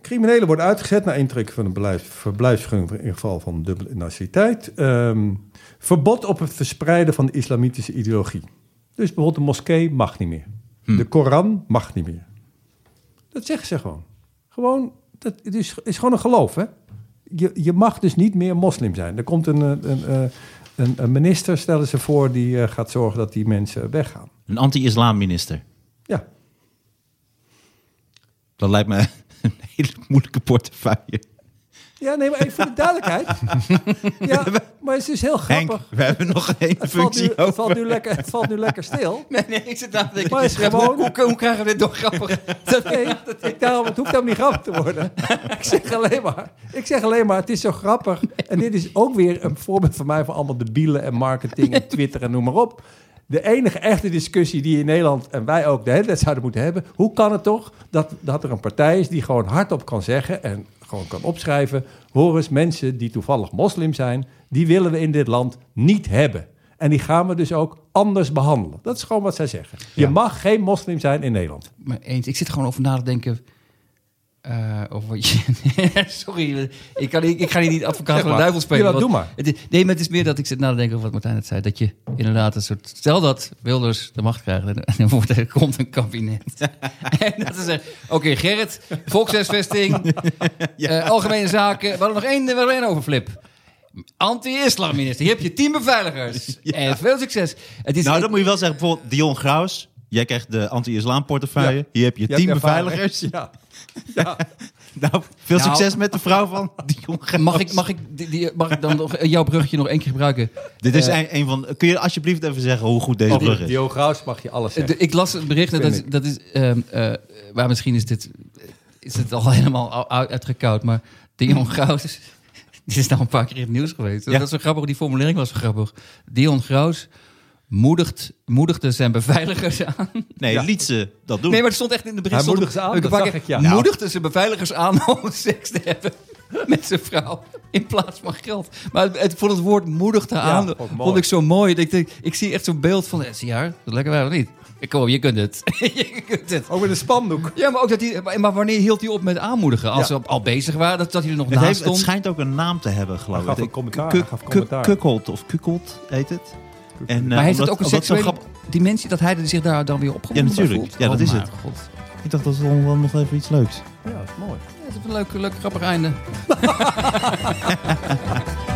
Criminelen worden uitgezet na intrekken van een verblijfsvergunning in geval van dubbele nationaliteit. Ehm, verbod op het verspreiden van de islamitische ideologie. Dus bijvoorbeeld de moskee mag niet meer. De Koran mag niet meer. Dat zeggen ze gewoon. Gewoon, dat het is, is gewoon een geloof, hè? Je, je mag dus niet meer moslim zijn. Er komt een, een, een, eh, een, een minister, stellen ze voor, die eh, gaat zorgen dat die mensen weggaan. Een anti-islam minister. Ja, Dat lijkt me een hele moeilijke portefeuille. Ja nee, maar even voor de duidelijkheid. ja, maar het is heel Henk, grappig. we hebben nog één Het valt, nu, functie het, over. valt nu lekker, het valt nu lekker stil. Nee, nee, ik zit aan te denken. Maar het is gewoon- hoe, hoe, hoe krijgen we dit nog grappig? Dat- Nee, ik, daarom, het hoeft helemaal niet grappig te worden. Ik zeg, alleen maar, ik zeg alleen maar, het is zo grappig. En dit is ook weer een voorbeeld van mij van allemaal debielen en marketing en Twitter en noem maar op. De enige echte discussie die in Nederland en wij ook de hele tijd zouden moeten hebben. Hoe kan het toch dat, dat er een partij is die gewoon hardop kan zeggen en gewoon kan opschrijven. Hoor eens, mensen die toevallig moslim zijn, die willen we in dit land niet hebben. En die gaan we dus ook anders behandelen. Dat is gewoon wat zij zeggen. Je mag geen moslim zijn in Nederland. Maar eens, ik zit gewoon over na te denken. Eh over wat je. Sorry, ik, kan, ik, ik ga hier niet advocaat Zeg van de duivel spelen. Doe maar. Het nee, maar het is meer dat ik zit na te denken over wat Martijn net zei. Dat je inderdaad een soort. Stel dat Wilders de macht krijgt en en dan wordt er, komt een kabinet. en dat is Oké, Gerrit, volkshuisvesting, eh, algemene zaken. We hadden nog één, we hadden één overflip. Anti-islam minister. Hier heb je tien beveiligers. En veel succes. Het is, Nou, dat moet je wel zeggen. Bijvoorbeeld Dion Graus. Jij krijgt de anti-islam portefeuille. Hier heb je tien beveiligers. Ja. ja. Nou, veel Nou. succes met de vrouw van Dion Graus. Mag ik, mag, ik, die, die- mag ik dan nog jouw bruggetje nog één keer gebruiken? Dit is Eh, een, een van... Kun je alsjeblieft even zeggen hoe goed deze brug is? Dio Graus mag je alles zeggen. de- ik las het bericht, en dat, is- dat is, ehm, eh, maar misschien is dit is het al helemaal uitgekoud, maar Dion Graus, die is nou een paar keer in het nieuws geweest. Ja. Dat is zo grappig, die formulering was zo grappig. Dion Graus moedigt, moedigde zijn beveiligers aan. Nee, Ja. liet ze dat doen. Nee, maar er stond echt in de bericht. Hij stond moedigde ze aan, dat zag ik, ja. Nou. Moedigde zijn beveiligers aan om seks te hebben met zijn vrouw in plaats van geld. Maar het, het, vond het woord moedigde aan, vond ik mooi. vond ik zo mooi. Ik, denk, ik zie echt zo'n beeld van, eh, zie haar? Dat lekker waar of niet? Ik Kom, je kunt het. je kunt het. Ook met een spandoek. Ja, maar ook dat hij. Maar wanneer hield hij op met aanmoedigen? Als Ja. ze al bezig waren, dat, dat hij er nog het, naast heeft, het stond. schijnt ook een naam te hebben, geloof ik. een commentaar, Kuk- hij gaf kuk- commentaar. Kukkeld of kukkeld heet het. En, eh, maar heeft omdat- het ook een seksuele grap- dimensie dat hij zich daar dan weer opgewonden Ja, natuurlijk. Ja, dat Oh, is het. God. Ik dacht dat was wel nog even iets leuks. Ja, dat is mooi. Ja, het is een leuk, leuk grappig einde.